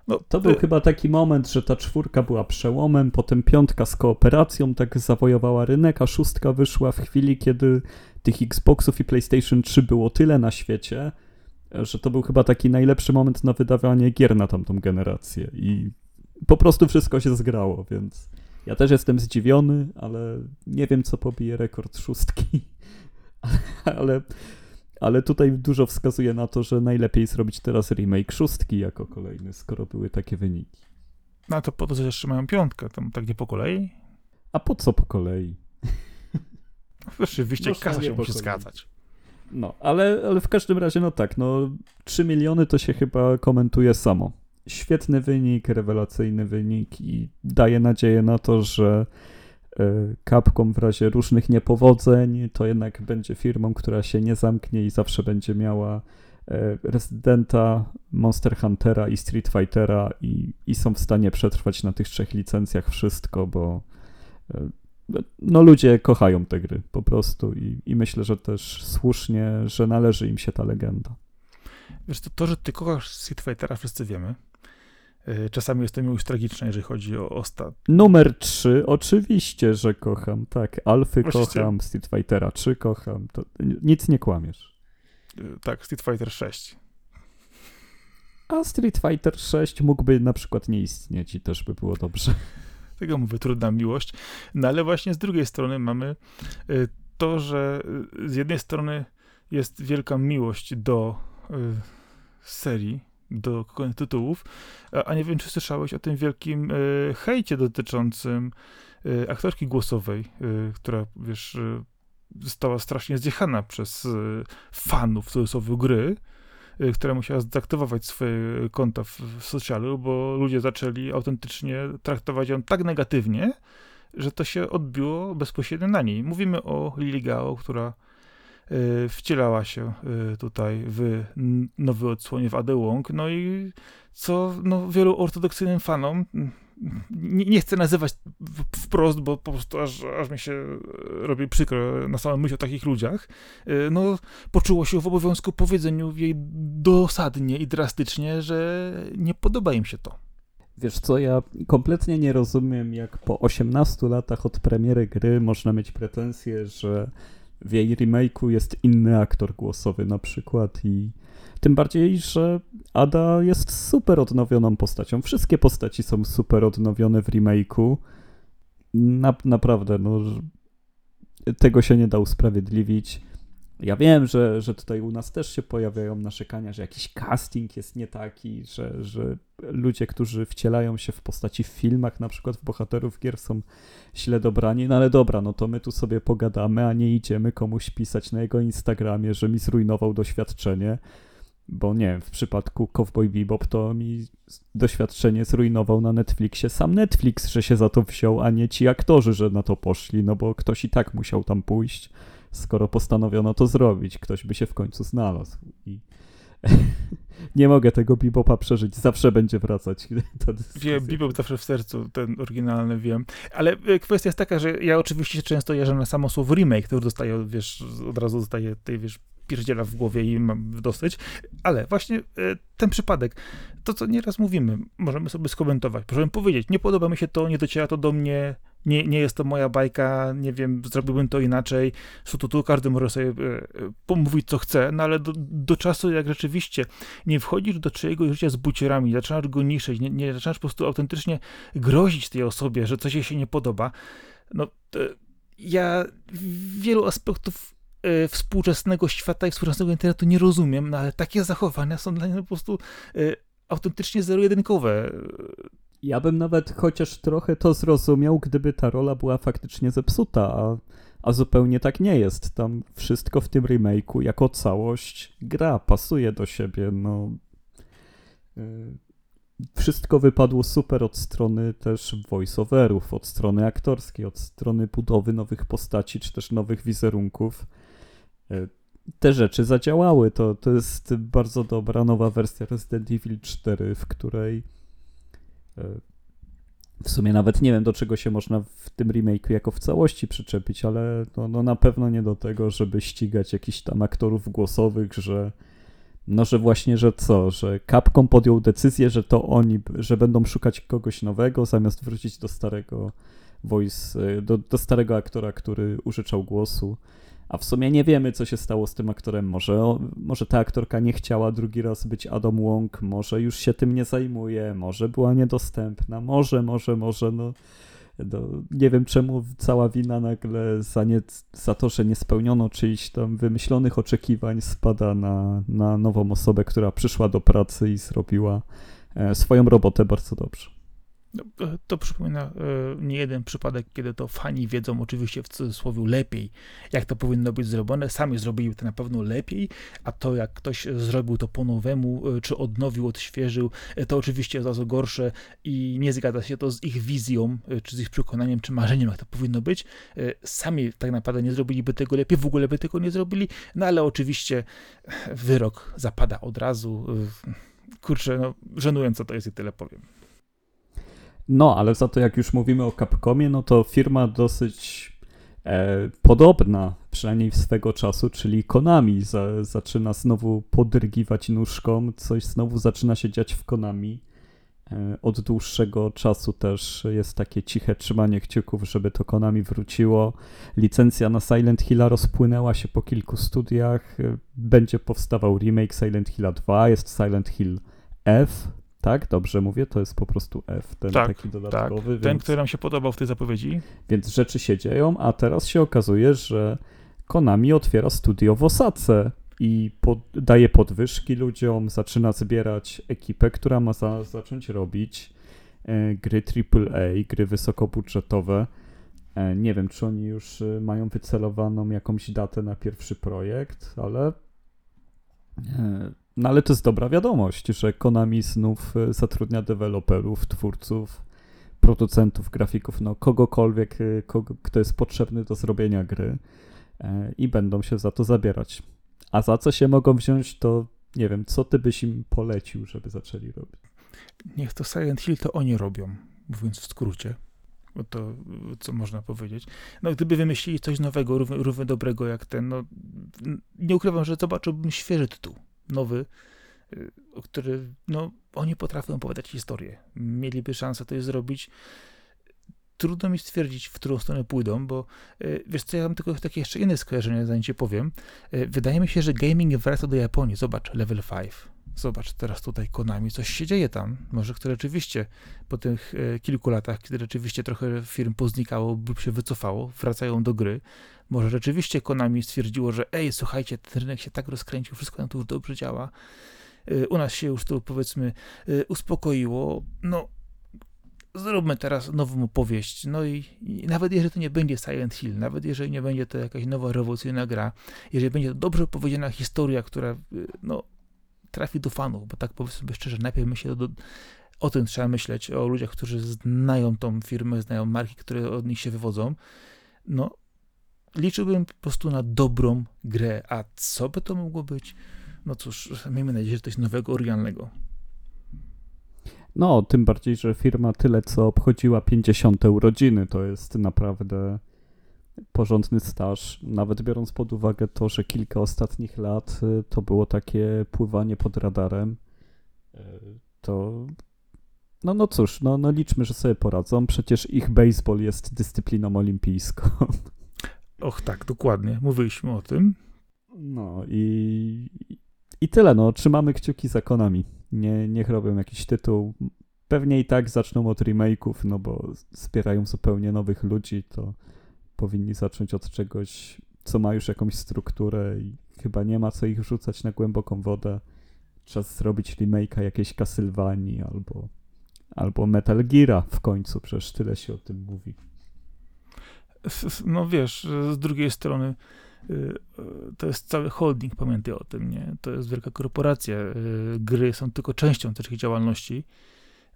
No, to był y chyba taki moment, że ta czwórka była przełomem, potem piątka z kooperacją tak zawojowała rynek, a szóstka wyszła w chwili, kiedy tych Xboxów i PlayStation 3 było tyle na świecie, że to był chyba taki najlepszy moment na wydawanie gier na tamtą generację i po prostu wszystko się zgrało, więc ja też jestem zdziwiony, ale nie wiem, co pobije rekord szóstki, ale, ale tutaj dużo wskazuje na to, że najlepiej zrobić teraz remake szóstki jako kolejny, skoro były takie wyniki. No to po to, że jeszcze mają piątkę, tam tak nie po kolei? A po co po kolei? Rzeczywiście, kasa się musi zgadzać. No, ale, ale w każdym razie, no tak, no 3 miliony to się chyba komentuje samo. Świetny wynik, rewelacyjny wynik i daje nadzieję na to, że e, Capcom w razie różnych niepowodzeń to jednak będzie firmą, która się nie zamknie i zawsze będzie miała e, Residenta, Monster Huntera i Street Fightera i, i są w stanie przetrwać na tych trzech licencjach wszystko, bo e, no ludzie kochają te gry po prostu i, i myślę, że też słusznie, że należy im się ta legenda. Wiesz, to, to że ty kochasz Street Fightera, wszyscy wiemy. Y, czasami jest to miłość tragiczna, jeżeli chodzi o ostat. Numer 3, oczywiście, że kocham, tak. Alfy Oczywiście. kocham, Street Fightera 3 kocham, to nic nie kłamiesz. Y, tak, Street Fighter 6. A Street Fighter 6 mógłby na przykład nie istnieć i też by było dobrze. Tego mówię, trudna miłość. No ale właśnie z drugiej strony mamy y, to, że y, z jednej strony jest wielka miłość do y, serii, do tytułów, a nie wiem, czy słyszałeś o tym wielkim hejcie dotyczącym aktorki głosowej, która, wiesz, została strasznie zjechana przez fanów w cudzysłowie gry, która musiała zdaktywować swoje konta w, w socialu, bo ludzie zaczęli autentycznie traktować ją tak negatywnie, że to się odbiło bezpośrednio na niej. Mówimy o Lily Gao, która y, wcielała się y, tutaj w nowy odsłonie w Ade Wong, no i co no, wielu ortodoksyjnym fanom nie, nie, chcę nazywać wprost, bo po prostu aż, aż mi się robi przykro na samą myśl o takich ludziach, y, no poczuło się w obowiązku powiedzeniu jej dosadnie i drastycznie, że nie podoba im się to. Wiesz co, ja kompletnie nie rozumiem, jak po 18 latach od premiery gry można mieć pretensje, że w jej remake'u jest inny aktor głosowy na przykład i Tym bardziej, że Ada jest super odnowioną postacią. Wszystkie postaci są super odnowione w remake'u. Na, naprawdę, no, tego się nie da usprawiedliwić. Ja wiem, że, że tutaj u nas też się pojawiają narzekania, że jakiś casting jest nie taki, że, że ludzie, którzy wcielają się w postaci w filmach, na przykład w bohaterów gier, są źle dobrani. No ale dobra, no to my tu sobie pogadamy, a nie idziemy komuś pisać na jego Instagramie, że mi zrujnował doświadczenie. Bo nie, w przypadku Cowboy Bebop to mi doświadczenie zrujnował na Netflixie sam Netflix, że się za to wziął, a nie ci aktorzy, że na to poszli, no bo ktoś i tak musiał tam pójść skoro postanowiono to zrobić. Ktoś by się w końcu znalazł. I nie mogę tego Bebopa przeżyć. Zawsze będzie wracać. Wiem, Bebop zawsze w sercu, ten oryginalny wiem. Ale e, kwestia jest taka, że ja oczywiście często jeżdżę na samo słowo remake, to już dostaję, wiesz, od razu dostaję tej, wiesz, pierdziela w głowie i mam dosyć. Ale właśnie e, ten przypadek, to co nieraz mówimy, możemy sobie skomentować, możemy powiedzieć, nie podoba mi się to, nie dociera to do mnie, nie, nie jest to moja bajka, nie wiem, zrobiłbym to inaczej. Su tu, tu każdy może sobie e, pomówić, co chce, no ale do, do, czasu, jak rzeczywiście nie wchodzisz do czyjegoś życia z bucierami, zaczynasz go niszczyć, nie, nie zaczynasz po prostu autentycznie grozić tej osobie, że coś jej się nie podoba, no ja wielu aspektów e, współczesnego świata i współczesnego internetu nie rozumiem, no ale takie zachowania są dla mnie po prostu e, autentycznie zero-jedynkowe. Ja bym nawet chociaż trochę to zrozumiał, gdyby ta rola była faktycznie zepsuta, a, a zupełnie tak nie jest. Tam wszystko w tym remake'u jako całość gra, pasuje do siebie. No, yy, wszystko wypadło super od strony też voiceoverów, od strony aktorskiej, od strony budowy nowych postaci, czy też nowych wizerunków. Yy, te rzeczy zadziałały. To, to jest bardzo dobra nowa wersja Resident Evil 4, w której w sumie nawet nie wiem, do czego się można w tym remake'u jako w całości przyczepić, ale no, no na pewno nie do tego, żeby ścigać jakichś tam aktorów głosowych, że no, że właśnie, że co, że Capcom podjął decyzję, że to oni, że będą szukać kogoś nowego, zamiast wrócić do starego voice, do, do starego aktora, który użyczał głosu. A w sumie nie wiemy, co się stało z tym aktorem. Może, może ta aktorka nie chciała drugi raz być Adam Wong, może już się tym nie zajmuje, może była niedostępna, może, może, może, no, no nie wiem czemu cała wina nagle za, nie, za to, że nie spełniono czyichś tam wymyślonych oczekiwań spada na, na nową osobę, która przyszła do pracy i zrobiła e, swoją robotę bardzo dobrze. No, e, to przypomina e, nie jeden przypadek, kiedy to fani wiedzą oczywiście w cudzysłowie lepiej, jak to powinno być zrobione. Sami zrobili to na pewno lepiej, a to jak ktoś zrobił to po nowemu, e, czy odnowił, odświeżył, to oczywiście jest bardzo gorsze i nie zgadza się to z ich wizją, czy z ich przekonaniem, czy marzeniem, jak to powinno być. Sami tak naprawdę nie zrobiliby tego lepiej, w ogóle by tego nie zrobili, no ale oczywiście wyrok zapada od razu. Kurczę, no żenująco to jest i tyle powiem. No, ale za to jak już mówimy o Capcomie, no to firma dosyć e, podobna, przynajmniej swego czasu, czyli Konami za, zaczyna znowu podrygiwać nóżką, coś znowu zaczyna się dziać w Konami. E, od dłuższego czasu też jest takie ciche trzymanie kciuków, żeby to Konami wróciło. Licencja na Silent Hilla rozpłynęła się po kilku studiach. E, będzie powstawał remake Silent Hilla 2, jest Silent Hill F, tak, dobrze mówię, to jest po prostu F, ten tak, taki dodatkowy. Tak, ten, który nam się podobał w tej zapowiedzi. Więc rzeczy się dzieją, a teraz się okazuje, że Konami otwiera studio w Osace i pod, daje podwyżki ludziom, zaczyna zbierać ekipę, która ma za, zacząć robić e, gry AAA, gry wysokobudżetowe. E, nie wiem, czy oni już e, mają wycelowaną jakąś datę na pierwszy projekt, ale e, no ale to jest dobra wiadomość, że Konami znów e, zatrudnia deweloperów, twórców, producentów, grafików, no kogokolwiek, e, kogo, kto jest potrzebny do zrobienia gry e, i będą się za to zabierać. A za co się mogą wziąć, to nie wiem, co ty byś im polecił, żeby zaczęli robić? Niech to Silent Hill to oni robią, mówiąc w skrócie. Bo to, co można powiedzieć. No, gdyby wymyślili coś nowego, równie, równie dobrego jak ten, no, nie ukrywam, że zobaczyłbym świeży tytuł nowy, y, który, no, oni potrafią opowiadać historię. Mieliby szansę to zrobić. trudno mi stwierdzić, w którą stronę pójdą, bo y, wiesz co, ja mam tylko takie jeszcze inne skojarzenie, zanim ci powiem. Y, wydaje mi się, że gaming wraca do Japonii. Zobacz, level 5. Zobacz, teraz tutaj Konami, coś się dzieje tam. Może kto rzeczywiście po tych e, kilku latach, kiedy rzeczywiście trochę firm poznikało lub się wycofało, wracają do gry. Może rzeczywiście Konami stwierdziło, że ej, słuchajcie, ten rynek się tak rozkręcił, wszystko nam tu już dobrze działa. E, u nas się już to powiedzmy e, uspokoiło. No, zróbmy teraz nową opowieść. No i, i, nawet jeżeli to nie będzie Silent Hill, nawet jeżeli nie będzie to jakaś nowa, rewolucyjna gra, jeżeli będzie to dobrze opowiedziana historia, która no, trafi do fanów, bo tak powiedzmy sobie szczerze, najpierw myślę do, o tym trzeba myśleć, o ludziach, którzy znają tą firmę, znają marki, które od nich się wywodzą. No, liczyłbym po prostu na dobrą grę, a co by to mogło być? No cóż, miejmy nadzieję, że coś nowego, oryginalnego. No, tym bardziej, że firma tyle co obchodziła 50 urodziny, to jest naprawdę porządny staż, nawet biorąc pod uwagę to, że kilka ostatnich lat y, to było takie pływanie pod radarem, y, to no, no cóż, no, no liczmy, że sobie poradzą. Przecież ich baseball jest dyscypliną olimpijską. Och tak, dokładnie. Mówiliśmy o tym. No i, i tyle. No, trzymamy kciuki za Konami. Nie, niech robią jakiś tytuł. Pewnie i tak zaczną od remake'ów, no bo zbierają zupełnie nowych ludzi, to powinni zacząć od czegoś, co ma już jakąś strukturę i chyba nie ma co ich rzucać na głęboką wodę. Czas zrobić remake'a jakiejś Castlevanii albo, albo Metal Geara w końcu, przecież tyle się o tym mówi. No wiesz, z drugiej strony y, y, to jest cały holding, pamiętaj o tym, nie? To jest wielka korporacja. Y, gry są tylko częścią tej działalności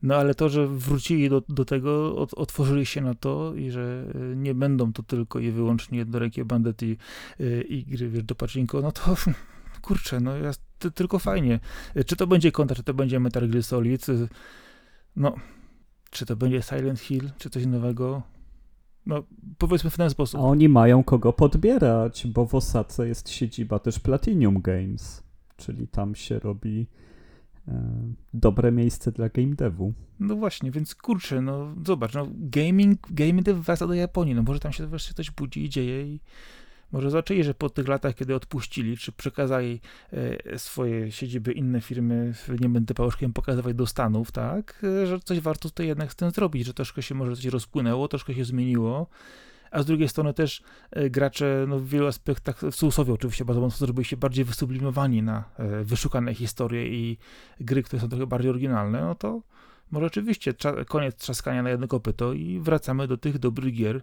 no ale to, że wrócili do, do tego, od, otworzyli się na to i że y, nie będą to tylko i wyłącznie jednorękie bandety y, i gry wiesz, do paczynko, no to kurczę, no jest to, tylko fajnie. Czy to będzie kontra, czy to będzie Metal Gear Solid, no, czy to będzie Silent Hill, czy coś nowego, no, powiedzmy w ten sposób. A oni mają kogo podbierać, bo w Osace jest siedziba też Platinum Games, czyli tam się robi E, dobre miejsce dla game devu. No właśnie, więc kurczę, no zobacz, no gaming, game dev wraca do Japonii, no może tam się wreszcie coś budzi i dzieje i może zobaczyli, że po tych latach, kiedy odpuścili, czy przekazali e, swoje siedziby inne firmy, nie będę pałuszkiem pokazywać do Stanów, tak, e, że coś warto tutaj jednak z tym zrobić, że troszkę się może coś rozpłynęło, troszkę się zmieniło, a z drugiej strony też e, gracze no, w wielu aspektach, w cudzysłowie oczywiście bardzo mocno zrobili się bardziej wysublimowani na e, wyszukane historie i gry, które są trochę bardziej oryginalne, no to może oczywiście koniec trzaskania na jedno kopyto i wracamy do tych dobrych gier,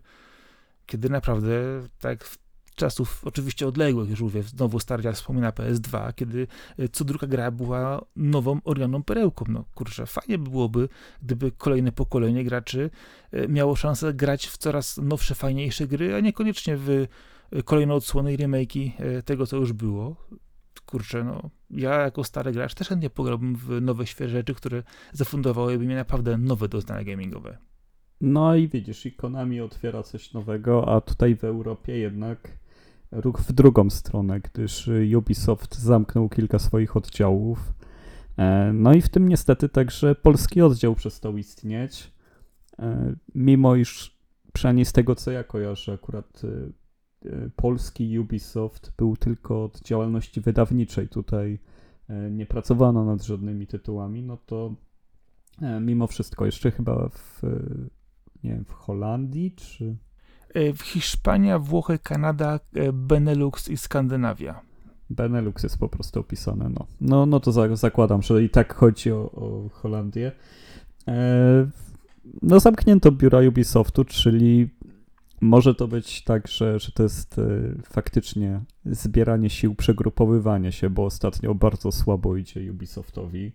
kiedy naprawdę, tak w czasów oczywiście odległych, już mówię, znowu Stardia wspomina PS2, kiedy e, co druga gra była nową, oryginalną perełką. No kurczę, fajnie by byłoby, gdyby kolejne pokolenie graczy e, miało szansę grać w coraz nowsze, fajniejsze gry, a niekoniecznie w e, kolejne odsłony i remake'i tego, co już było. Kurczę, no, ja jako stary gracz też chętnie pograłbym w nowe, świeże rzeczy, które zafundowałyby mi naprawdę nowe doznania gamingowe. No i widzisz, i Konami otwiera coś nowego, a tutaj w Europie jednak ruch w drugą stronę, gdyż Ubisoft zamknął kilka swoich oddziałów. E, no i w tym niestety także polski oddział przestał istnieć, e, mimo iż przynajmniej z tego co ja kojarzę, akurat e, polski Ubisoft był tylko od działalności wydawniczej. Tutaj nie pracowano nad żadnymi tytułami, no to mimo wszystko jeszcze chyba w, nie wiem, w Holandii czy E, Hiszpania, Włochy, Kanada, e, Benelux i Skandynawia. Benelux jest po prostu opisane, no. No, no to zakładam, że i tak chodzi o, o Holandię. E, no zamknięto biura Ubisoftu, czyli może to być tak, że, że to jest e, faktycznie zbieranie sił, przegrupowywanie się, bo ostatnio bardzo słabo idzie Ubisoftowi.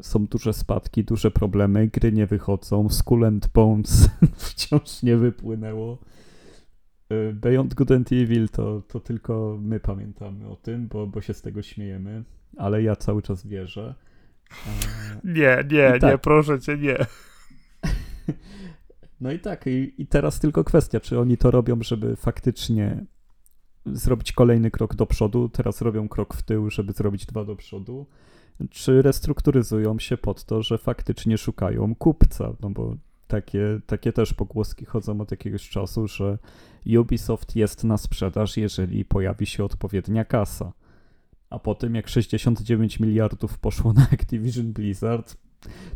Są duże spadki, duże problemy, gry nie wychodzą, Skull and Bones wciąż nie wypłynęło. E, Beyond Good and Evil to, to tylko my pamiętamy o tym, bo, bo się z tego śmiejemy, ale ja cały czas wierzę. E, nie, nie, tak. nie, proszę cię, nie. No i tak, i, i teraz tylko kwestia, czy oni to robią, żeby faktycznie zrobić kolejny krok do przodu, teraz robią krok w tył, żeby zrobić dwa do przodu, czy restrukturyzują się pod to, że faktycznie szukają kupca, no bo takie, takie też pogłoski chodzą od jakiegoś czasu, że Ubisoft jest na sprzedaż, jeżeli pojawi się odpowiednia kasa. A po tym, jak 69 miliardów poszło na Activision Blizzard,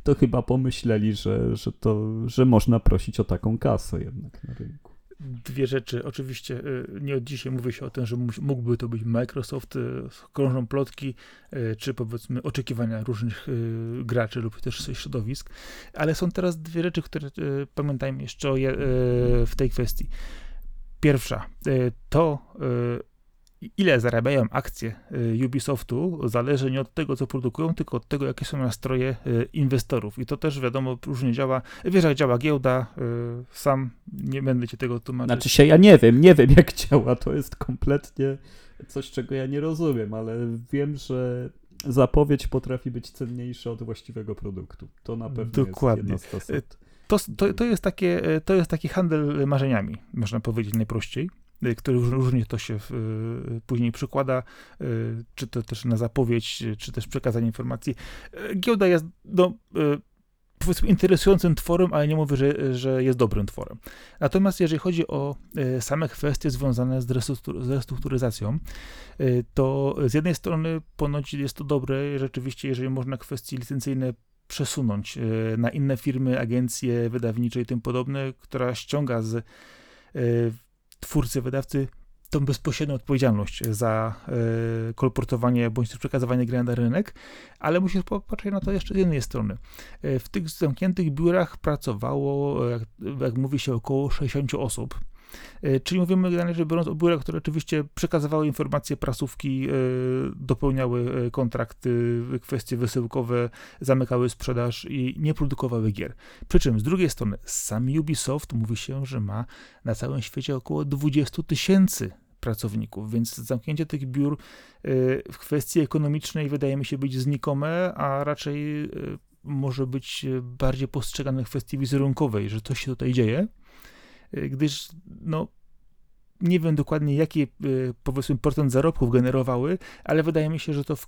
to chyba pomyśleli, że, że, to, że można prosić o taką kasę jednak na rynku. Dwie rzeczy. Oczywiście y, nie od dzisiaj mówi się o tym, że mógłby to być Microsoft, y, krążą plotki, y, czy powiedzmy oczekiwania różnych graczy lub też środowisk, ale są teraz dwie rzeczy, które pamiętajmy jeszcze w tej kwestii. Pierwsza, to ile zarabiają akcje y, Ubisoftu, zależy nie od tego, co produkują, tylko od tego, jakie są nastroje y, inwestorów. I to też wiadomo, różnie działa. Wiesz, jak działa giełda, y, sam nie będę ci tego tłumaczyć. Znaczy się, ja nie wiem, nie wiem, jak działa. To jest kompletnie coś, czego ja nie rozumiem, ale wiem, że zapowiedź potrafi być cenniejsza od właściwego produktu. To na pewno Dokładnie. jest jedna z to, to, to, jest takie, to jest taki handel marzeniami, można powiedzieć najprościej. Y, który różnie to się y, później przykłada, y, czy to też na zapowiedź, czy też przekazanie informacji. Giełda jest, no, powiedzmy, interesującym tworem, ale nie mówię, że, że jest dobrym tworem. Natomiast jeżeli chodzi o same kwestie związane z, restrukturyzacją, to z jednej strony ponoć jest to dobre, rzeczywiście, jeżeli można kwestie licencyjne przesunąć na inne firmy, agencje wydawnicze i tym podobne, która ściąga z twórcy, wydawcy tą bezpośrednią odpowiedzialność za y, kolportowanie bądź też przekazywanie gry na rynek, ale musisz popatrzeć na to jeszcze z jednej strony. Y, w tych zamkniętych biurach pracowało, jak, jak mówi się, około 60 osób. E, czyli mówimy generalnie rzecz biorąc o biurach, które oczywiście przekazywały informacje prasówki, e, dopełniały e, kontrakty, kwestie wysyłkowe, zamykały sprzedaż i nie produkowały gier. Przy czym z drugiej strony sam Ubisoft mówi się, że ma na całym świecie około 20 tysięcy pracowników, więc zamknięcie tych biur w kwestii ekonomicznej wydaje mi się być znikome, a raczej może być bardziej postrzegane w kwestii wizerunkowej, że coś się tutaj dzieje. Y, gdyż no, nie wiem dokładnie, jaki y, powiedzmy procent zarobków generowały, ale wydaje mi się, że to w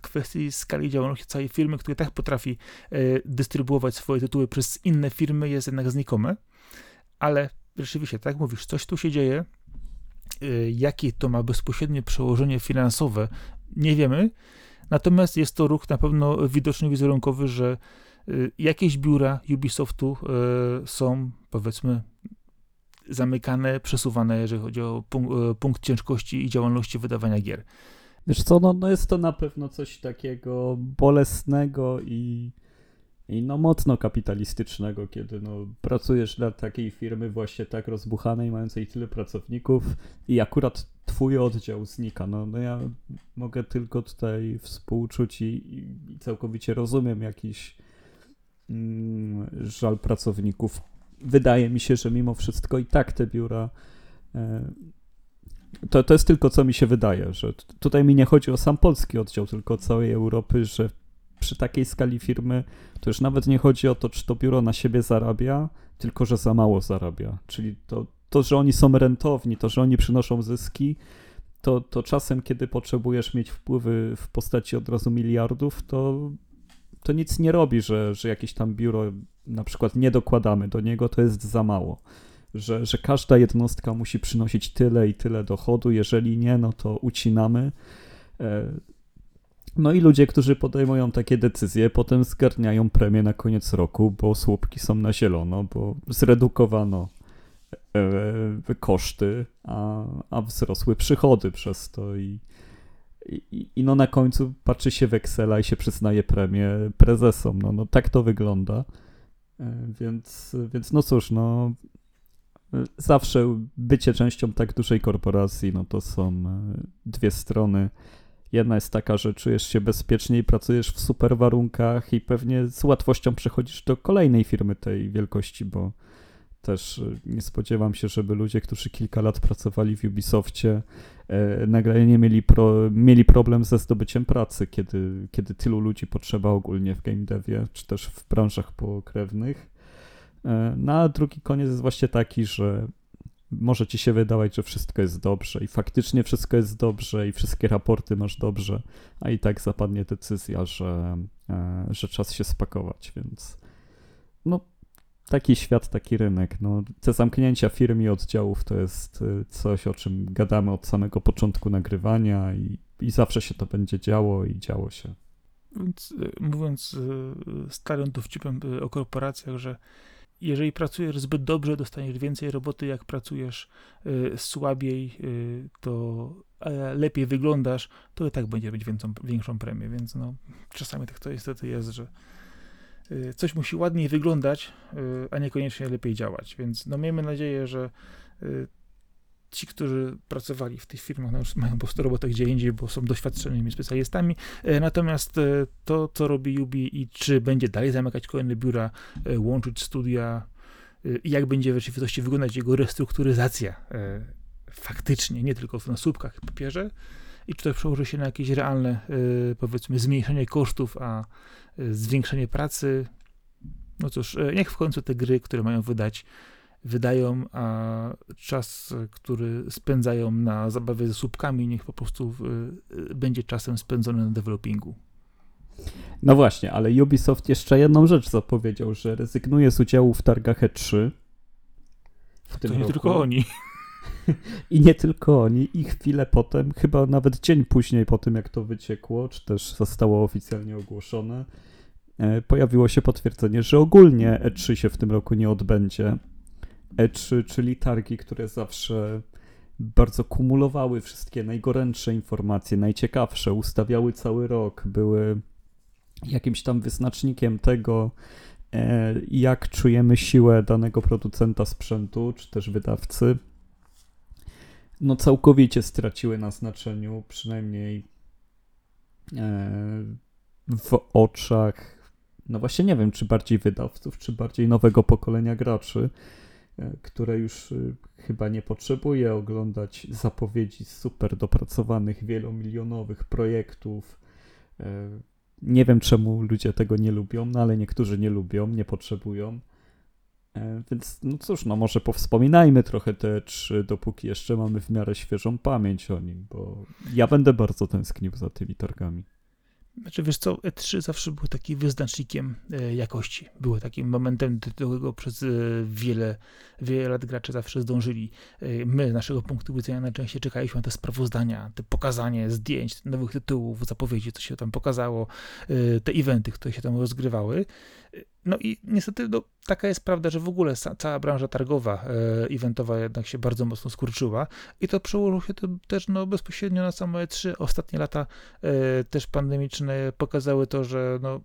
kwestii skali działalności całej firmy, która tak potrafi y, dystrybuować swoje tytuły przez inne firmy, jest jednak znikome. Ale rzeczywiście, tak mówisz, coś tu się dzieje. Jakie to ma bezpośrednie przełożenie finansowe, nie wiemy. Natomiast jest to ruch na pewno widoczny, wizerunkowy, że jakieś biura Ubisoftu są, powiedzmy, zamykane, przesuwane, jeżeli chodzi o punkt, e, punkt ciężkości i działalności wydawania gier. Wiesz co, no, no jest to na pewno coś takiego bolesnego i, i no mocno kapitalistycznego, kiedy no pracujesz dla takiej firmy właśnie tak rozbuchanej, mającej tyle pracowników i akurat twój oddział znika. No, no ja mogę tylko tutaj współczuć i, i całkowicie rozumiem jakiś mm, żal pracowników, wydaje mi się, że mimo wszystko i tak te biura. E, to, to jest tylko co mi się wydaje, że tutaj mi nie chodzi o sam polski oddział, tylko całej Europy, że przy takiej skali firmy to już nawet nie chodzi o to, czy to biuro na siebie zarabia, tylko że za mało zarabia. Czyli to, to że oni są rentowni, to, że oni przynoszą zyski, to, to czasem, kiedy potrzebujesz mieć wpływy w postaci od razu miliardów, to, to nic nie robi, że, że jakieś tam biuro na przykład nie dokładamy do niego, to jest za mało. Że, że każda jednostka musi przynosić tyle i tyle dochodu, jeżeli nie, no to ucinamy. E, no i ludzie, którzy podejmują takie decyzje, potem zgarniają premię na koniec roku, bo słupki są na zielono, bo zredukowano e, koszty, a, a wzrosły przychody przez to i, i, i no na końcu patrzy się w Excela i się przyznaje premię prezesom. No, no tak to wygląda. Więc, więc no cóż, no zawsze bycie częścią tak dużej korporacji, no to są e, dwie strony. Jedna jest taka, że czujesz się bezpieczniej, pracujesz w super warunkach i pewnie z łatwością przechodzisz do kolejnej firmy tej wielkości, bo też e, nie spodziewam się, żeby ludzie, którzy kilka lat pracowali w Ubisoftie, e, nagle nie mieli, pro, mieli problem ze zdobyciem pracy, kiedy, kiedy tylu ludzi potrzeba ogólnie w game devie, czy też w branżach pokrewnych. E, no a drugi koniec jest właśnie taki, że może ci się wydawać, że wszystko jest dobrze i faktycznie wszystko jest dobrze i wszystkie raporty masz dobrze, a i tak zapadnie decyzja, że, że czas się spakować, więc no taki świat, taki rynek. No, te zamknięcia firm i oddziałów to jest y, coś, o czym gadamy od samego początku nagrywania i, i zawsze się to będzie działo i działo się. Więc y, mówiąc y, starym dowcipem o korporacjach, że jeżeli pracujesz zbyt dobrze, dostaniesz więcej roboty, jak pracujesz słabiej, to lepiej wyglądasz, to i tak będzie mieć większą, większą premię, więc no, czasami tak to niestety jest, że coś musi ładniej wyglądać, y, a niekoniecznie lepiej działać. Więc no miejmy nadzieję, że y, ci, którzy pracowali w tych firmach, no już mają po prostu robotę gdzie indziej, bo są doświadczonymi specjalistami. Natomiast to, co robi Yubi i czy będzie dalej zamykać kolejne biura, łączyć studia i jak będzie w rzeczywistości wyglądać jego restrukturyzacja faktycznie, nie tylko na słupkach papierze, i czy to przełoży się na jakieś realne, powiedzmy, zmniejszenie kosztów, a zwiększenie pracy. No cóż, e, niech w końcu te gry, które mają wydać, wydają, a czas, który spędzają na zabawie ze słupkami, niech po prostu będzie czasem spędzony na developingu. No właśnie, ale Ubisoft jeszcze jedną rzecz zapowiedział, że rezygnuje z udziału w targach E3. W to nie roku. tylko oni. I nie tylko oni, i chwilę potem, chyba nawet dzień później po tym, jak to wyciekło, czy też zostało oficjalnie ogłoszone, E, pojawiło się potwierdzenie, że ogólnie E3 się w tym roku nie odbędzie. E3, czyli targi, które zawsze bardzo kumulowały wszystkie najgorętsze informacje, najciekawsze, ustawiały cały rok, były jakimś tam wyznacznikiem tego, e, jak czujemy siłę danego producenta sprzętu, czy też wydawcy. No, całkowicie straciły na znaczeniu, przynajmniej e, w oczach no właśnie nie wiem, czy bardziej wydawców, czy bardziej nowego pokolenia graczy, e, które już e, chyba nie potrzebuje oglądać zapowiedzi super dopracowanych, wielomilionowych projektów. Nie wiem, czemu ludzie tego nie lubią, no ale niektórzy nie lubią, nie potrzebują. Więc no cóż, no może powspominajmy trochę te trzy, dopóki jeszcze mamy w miarę świeżą pamięć o nim, bo ja będę bardzo tęsknił za tymi targami. Znaczy, wiesz co, E3 zawsze był takim wyznacznikiem e, jakości. Było takim momentem, do którego przez e, wiele, wiele lat gracze zawsze zdążyli. E, my, z naszego punktu widzenia, najczęściej czekaliśmy na te sprawozdania, te pokazanie zdjęć, nowych tytułów, zapowiedzi, co się tam pokazało, te eventy, które się tam rozgrywały. No i niestety no, taka jest prawda, że w ogóle cała branża targowa, e, eventowa jednak się bardzo mocno skurczyła i to przełożyło się to też no, bezpośrednio na same E3. Ostatnie lata e, też pandemiczne pokazały to, że no,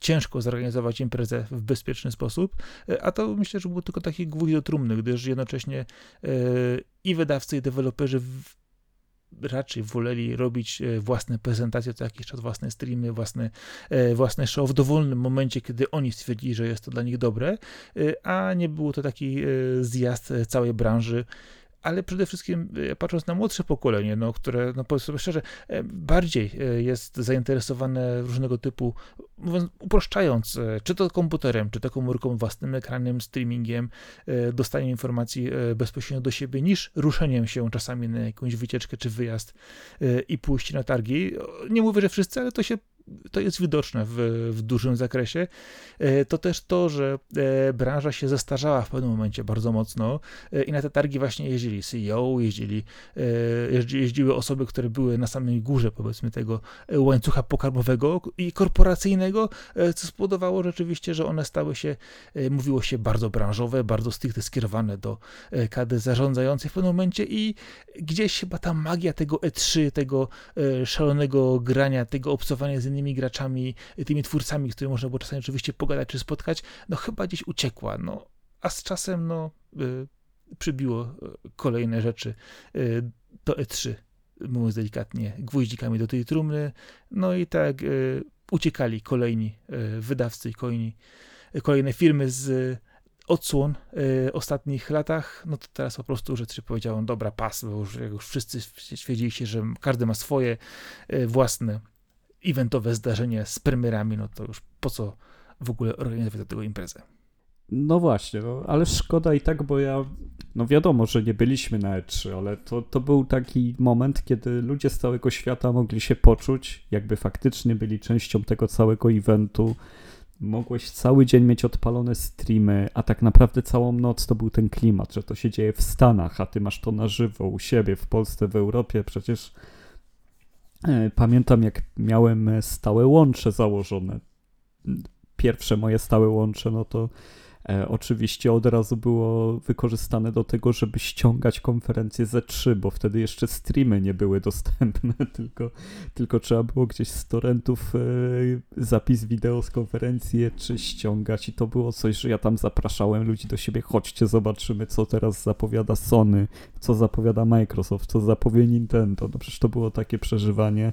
ciężko zorganizować imprezę w bezpieczny sposób, e, a to myślę, że był tylko taki gwóźdź do trumny, gdyż jednocześnie i wydawcy, i deweloperzy raczej woleli robić e, własne prezentacje co jakiś czas, własne streamy, własne, e, własne show w dowolnym momencie, kiedy oni stwierdzili, że jest to dla nich dobre, e, a nie był to taki zjazd całej branży ale przede wszystkim e, patrząc na młodsze pokolenie, no, które, no powiedzmy szczerze, e, bardziej e, jest zainteresowane różnego typu, mówiąc, uproszczając, czy to komputerem, czy to komórką, własnym ekranem, streamingiem, dostaniem informacji bezpośrednio do siebie, niż ruszeniem się czasami na jakąś wycieczkę czy wyjazd i pójście na targi. Nie mówię, że wszyscy, ale to się to jest widoczne w, w dużym zakresie, e, to też to, że e, branża się zestarzała w pewnym momencie bardzo mocno e, i na te targi właśnie jeździli CEO, jeździli, jeździły osoby, które były na samej górze, powiedzmy, tego łańcucha pokarmowego i korporacyjnego, co spowodowało rzeczywiście, że one stały się, mówiło się, bardzo branżowe, bardzo stricte skierowane do kadry zarządzającej w pewnym momencie i gdzieś chyba ta magia tego E3, tego szalonego grania, tego obcowania z innymi innymi graczami, tymi twórcami, z którymi można było czasami oczywiście pogadać czy spotkać, no chyba gdzieś uciekła, no, a z czasem, no, y, przybiło y, kolejne rzeczy. Y, do E3, mówiąc delikatnie, gwóździkami do tej trumny, no i tak y, uciekali kolejni y, wydawcy i kolejni, kolejne firmy z odsłon y, ostatnich latach, no to teraz po prostu rzeczy powiedziałem, dobra, pas, bo już, już wszyscy stwierdzili się, że każdy ma swoje y, własne eventowe zdarzenie z premierami, no to już po co w ogóle organizować do tego imprezę? No właśnie, no, ale szkoda i tak, bo ja, no wiadomo, że nie byliśmy na E3, ale to, to był taki moment, kiedy ludzie z całego świata mogli się poczuć, jakby faktycznie byli częścią tego całego eventu, mogłeś cały dzień mieć odpalone streamy, a tak naprawdę całą noc to był ten klimat, że to się dzieje w Stanach, a ty masz to na żywo u siebie, w Polsce, w Europie. Przecież pamiętam, jak miałem stałe łącze założone. Pierwsze moje stałe łącze, no to E, oczywiście od razu było wykorzystane do tego, żeby ściągać konferencję Z3, bo wtedy jeszcze streamy nie były dostępne, tylko, tylko trzeba było gdzieś z torrentów e, zapis wideo z konferencji czy ściągać i to było coś, że ja tam zapraszałem ludzi do siebie, chodźcie, zobaczymy, co teraz zapowiada Sony, co zapowiada Microsoft, co zapowie Nintendo. No przecież to było takie przeżywanie E,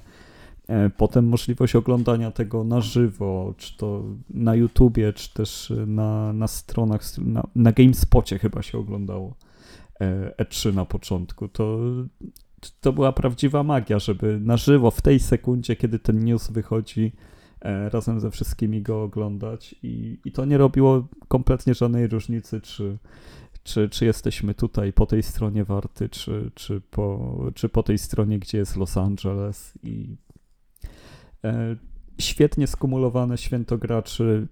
potem możliwość oglądania tego na żywo, czy to na YouTubie, czy też na, na stronach, na, na GameSpocie chyba się oglądało E3 e na początku. To, to była prawdziwa magia, żeby na żywo w tej sekundzie, kiedy ten news wychodzi, e, razem ze wszystkimi go oglądać i, i to nie robiło kompletnie żadnej różnicy, czy, czy, czy jesteśmy tutaj po tej stronie Warty, czy, czy, po, czy po tej stronie, gdzie jest Los Angeles i E, świetnie skumulowane święto graczy,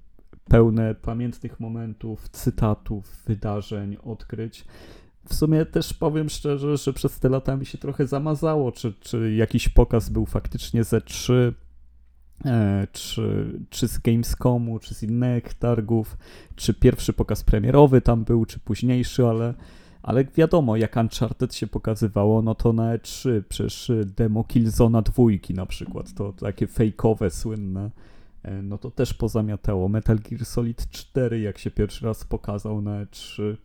pełne pamiętnych momentów, cytatów, wydarzeń, odkryć. W sumie też powiem szczerze, że przez te lata mi się trochę zamazało, czy, czy jakiś pokaz był faktycznie ze 3 e, czy, czy z Gamescomu, czy z innych targów, czy pierwszy pokaz premierowy tam był, czy późniejszy, ale ale wiadomo, jak Uncharted się pokazywało, no to na E3, przecież demo Killzona dwójki na przykład, to takie fejkowe, słynne, e, no to też pozamiatało. Metal Gear Solid 4, jak się pierwszy raz pokazał na E3,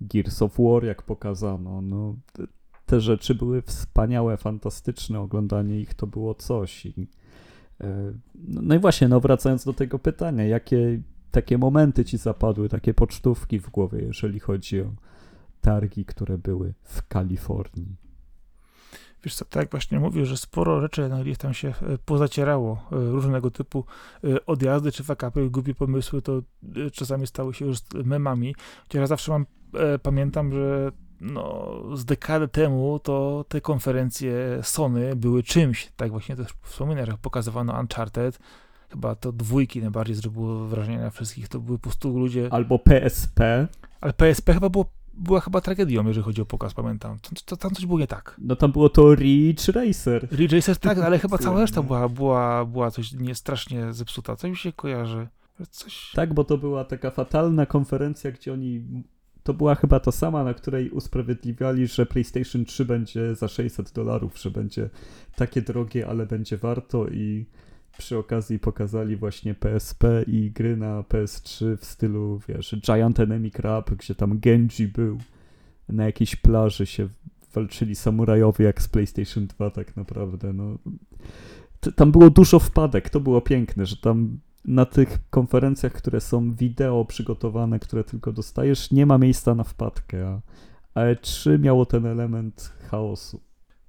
Gears of War, jak pokazano, no te rzeczy były wspaniałe, fantastyczne, oglądanie ich to było coś. I, e, no i właśnie, no wracając do tego pytania, jakie takie momenty ci zapadły, takie pocztówki w głowie, jeżeli chodzi o targi, które były w Kalifornii. Wiesz co, tak właśnie mówię, że sporo rzeczy no, gdzieś tam się e, pozacierało, e, różnego typu e, odjazdy czy fakapy, głupie pomysły, to czasami stały się już memami. Chociaż ja zawsze mam, pamiętam, że no, z dekadę temu to te konferencje Sony były czymś, tak właśnie też wspominasz, jak pokazywano Uncharted, chyba to dwójki najbardziej zrobiło wrażenie na wszystkich, to były po prostu ludzie... Albo PSP. Ale PSP chyba było była chyba tragedią, jeżeli chodzi o pokaz, pamiętam. To, to, tam coś było nie tak. No tam było to Ridge Racer. Ridge Racer, tak, ale chyba cała reszta była, była, była coś nie, strasznie zepsuta. Co mi się kojarzy? Coś... Tak, bo to była taka fatalna konferencja, gdzie oni... To była chyba ta sama, na której usprawiedliwiali, że PlayStation 3 będzie za 600 dolarów, że będzie takie drogie, ale będzie warto i przy okazji pokazali właśnie PSP i gry na PS3 w stylu, wiesz, Giant Enemy Crab, gdzie tam Genji był. Na jakiejś plaży się walczyli samurajowie jak z PlayStation 2 tak naprawdę, no. Tam było dużo wpadek, to było piękne, że tam na tych konferencjach, które są wideo przygotowane, które tylko dostajesz, nie ma miejsca na wpadkę, a, a E3 miało ten element chaosu.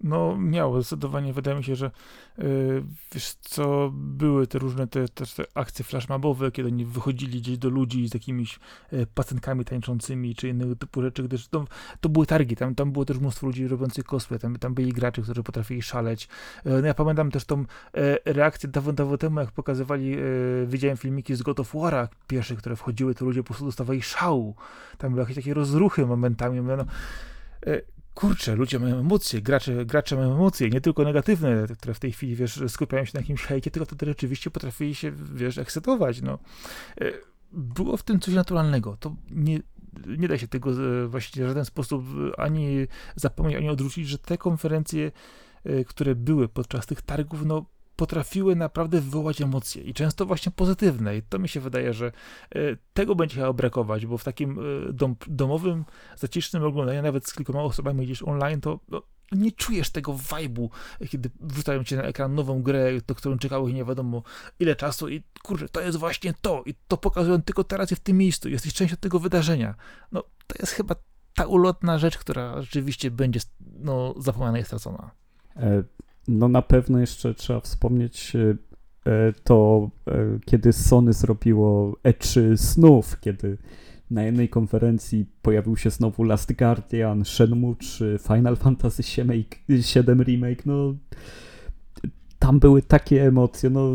No, miało zdecydowanie. Wydaje mi się, że yy, wiesz co, były te różne te, te, te akcje flashmobowe, kiedy oni wychodzili gdzieś do ludzi z jakimiś yy, pacenkami tańczącymi, czy innego typu rzeczy, gdyż to, to były targi, tam, tam było też mnóstwo ludzi robiących cosplay, tam, tam byli gracze, którzy potrafili szaleć. Yy, no ja pamiętam też tą yy, reakcję dawno, dawno temu, jak pokazywali, yy, widziałem filmiki z God of War'a pierwsze, które wchodziły, to ludzie po prostu dostawali szału. Tam były jakieś takie rozruchy momentami, no, yy, kurczę, ludzie mają emocje, gracze, gracze mają emocje, nie tylko negatywne, które w tej chwili, wiesz, skupiają się na jakimś hejcie, tylko wtedy rzeczywiście potrafili się, wiesz, ekscytować, no. E, było w tym coś naturalnego, to nie, nie da się tego e, właśnie w żaden sposób ani zapomnieć, ani odrzucić, że te konferencje, e, które były podczas tych targów, no potrafiły naprawdę wywołać emocje i często właśnie pozytywne. I to mi się wydaje, że e, tego będzie chciało brakować, bo w takim e, dom, domowym, zacisznym oglądaniu, nawet z kilkoma osobami gdzieś online, to no, nie czujesz tego vibe'u, kiedy wrzucają cię na ekran nową grę, do którą czekałeś nie wiadomo ile czasu i kurczę, to jest właśnie to i to pokazują tylko teraz w tym miejscu, jesteś częścią tego wydarzenia. No, to jest chyba ta ulotna rzecz, która rzeczywiście będzie no, zapomniana i stracona. No na pewno jeszcze trzeba wspomnieć e, e, to, e, kiedy Sony zrobiło E3 snów, kiedy na jednej konferencji pojawił się znowu Last Guardian, Shenmue czy Final Fantasy VII Remake, no tam były takie emocje, no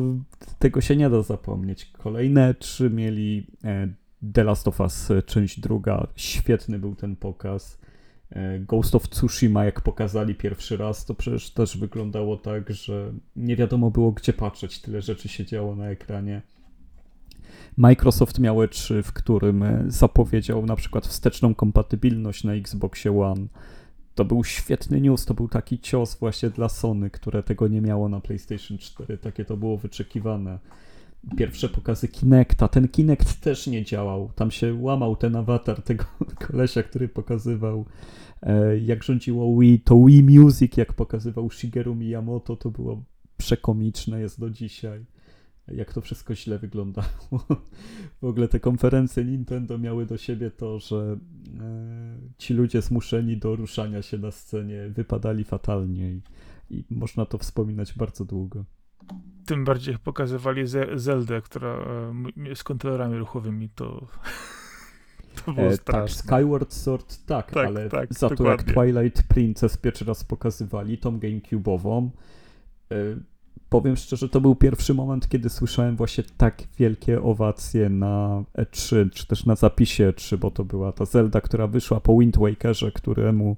tego się nie da zapomnieć. Kolejne trzy mieli The Last of Us, część druga, świetny był ten pokaz. E, Ghost of Tsushima, jak pokazali pierwszy raz, to przecież też wyglądało tak, że nie wiadomo było gdzie patrzeć, tyle rzeczy się działo na ekranie. Microsoft miał E3, w którym zapowiedział na przykład wsteczną kompatybilność na Xboxie One to był świetny news, to był taki cios właśnie dla Sony, które tego nie miało na PlayStation 4. Takie to było wyczekiwane. Pierwsze pokazy Kinecta. Ten Kinect też nie działał. Tam się łamał ten awatar tego kolesia, który pokazywał e, jak rządziło Wii. To Wii Music, jak pokazywał Shigeru Miyamoto, to było przekomiczne, jest do dzisiaj jak to wszystko źle wyglądało. W ogóle te konferencje Nintendo miały do siebie to, że e, ci ludzie zmuszeni do ruszania się na scenie wypadali fatalnie i, i można to wspominać bardzo długo. Tym bardziej jak pokazywali Zeldę, która e, z kontrolerami ruchowymi, to to było e, tak, Skyward Sword tak, tak ale tak, za dokładnie. to jak Twilight Princess pierwszy raz pokazywali, tą GameCube'ową, e, powiem szczerze, to był pierwszy moment, kiedy słyszałem właśnie tak wielkie owacje na E3, czy też na zapisie E3, bo to była ta Zelda, która wyszła po Wind Wakerze, któremu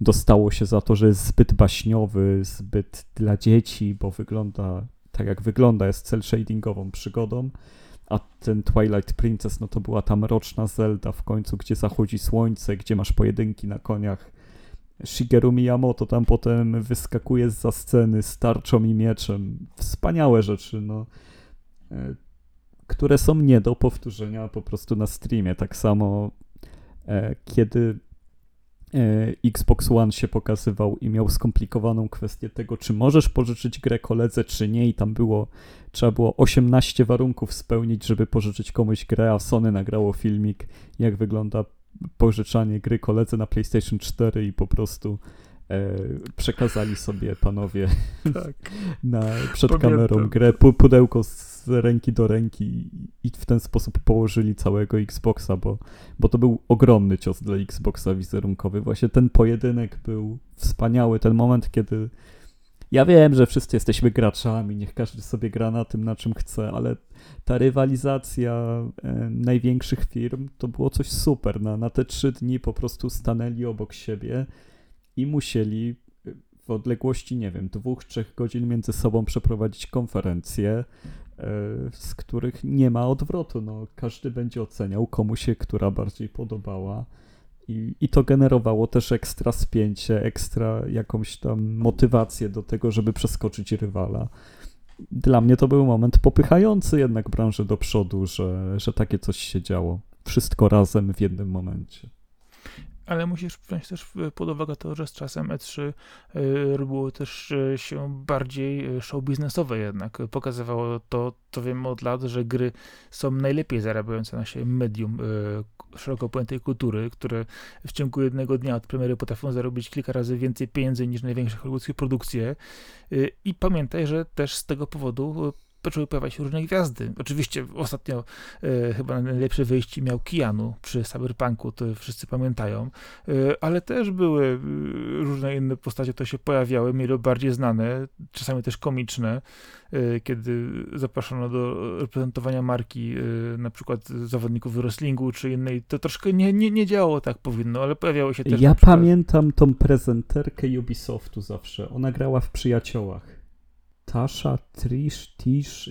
dostało się za to, że jest zbyt baśniowy, zbyt dla dzieci, bo wygląda tak jak wygląda, jest cel shadingową przygodą, a ten Twilight Princess, no to była tam roczna Zelda w końcu, gdzie zachodzi słońce, gdzie masz pojedynki na koniach, Shigeru Miyamoto tam potem wyskakuje za sceny z tarczą i mieczem. Wspaniałe rzeczy, no. E, które są nie do powtórzenia po prostu na streamie. Tak samo e, kiedy e, Xbox One się pokazywał i miał skomplikowaną kwestię tego, czy możesz pożyczyć grę koledze, czy nie, i tam było, trzeba było 18 warunków spełnić, żeby pożyczyć komuś grę, a Sony nagrało filmik, jak wygląda pożyczanie gry koledze na PlayStation 4 i po prostu e, przekazali sobie panowie tak. na, przed Pamiętam. kamerą grę, pudełko z ręki do ręki i w ten sposób położyli całego Xboxa, bo, bo to był ogromny cios dla Xboxa wizerunkowy. Właśnie ten pojedynek był wspaniały, ten moment, kiedy ja wiem, że wszyscy jesteśmy graczami, niech każdy sobie gra na tym, na czym chce, ale ta rywalizacja e, największych firm to było coś super. Na, na te trzy dni po prostu stanęli obok siebie i musieli w odległości, nie wiem, dwóch, trzech godzin między sobą przeprowadzić konferencje, e, z których nie ma odwrotu. No, każdy będzie oceniał, komu się która bardziej podobała. I, I to generowało też ekstra spięcie, ekstra jakąś tam motywację do tego, żeby przeskoczyć rywala. Dla mnie to był moment popychający jednak branżę do przodu, że, że takie coś się działo. Wszystko razem w jednym momencie. Ale musisz wziąć też pod uwagę to, że z czasem E3 y, robiło też y, się bardziej y, show biznesowe jednak. Pokazywało to, to wiemy od lat, że gry są najlepiej zarabiające na siebie medium szeroko pojętej kultury, które w ciągu jednego dnia od premiery potrafią zarobić kilka razy więcej pieniędzy niż największe hollywoodzkie produkcje. I pamiętaj, że też z tego powodu zaczęły pojawiać się różne gwiazdy. Oczywiście ostatnio e, chyba najlepsze wyjście miał Keanu przy Cyberpunku, to wszyscy pamiętają, e, ale też były e, różne inne postacie, które się pojawiały, mieli bardziej znane, czasami też komiczne, e, kiedy zaproszono do reprezentowania marki e, na przykład zawodników wrestlingu czy innej, to troszkę nie, nie, nie działało tak powinno, ale pojawiały się też Ja pamiętam tą prezenterkę Ubisoftu zawsze, ona grała w Przyjaciołach. Tasha, Trish, Tish,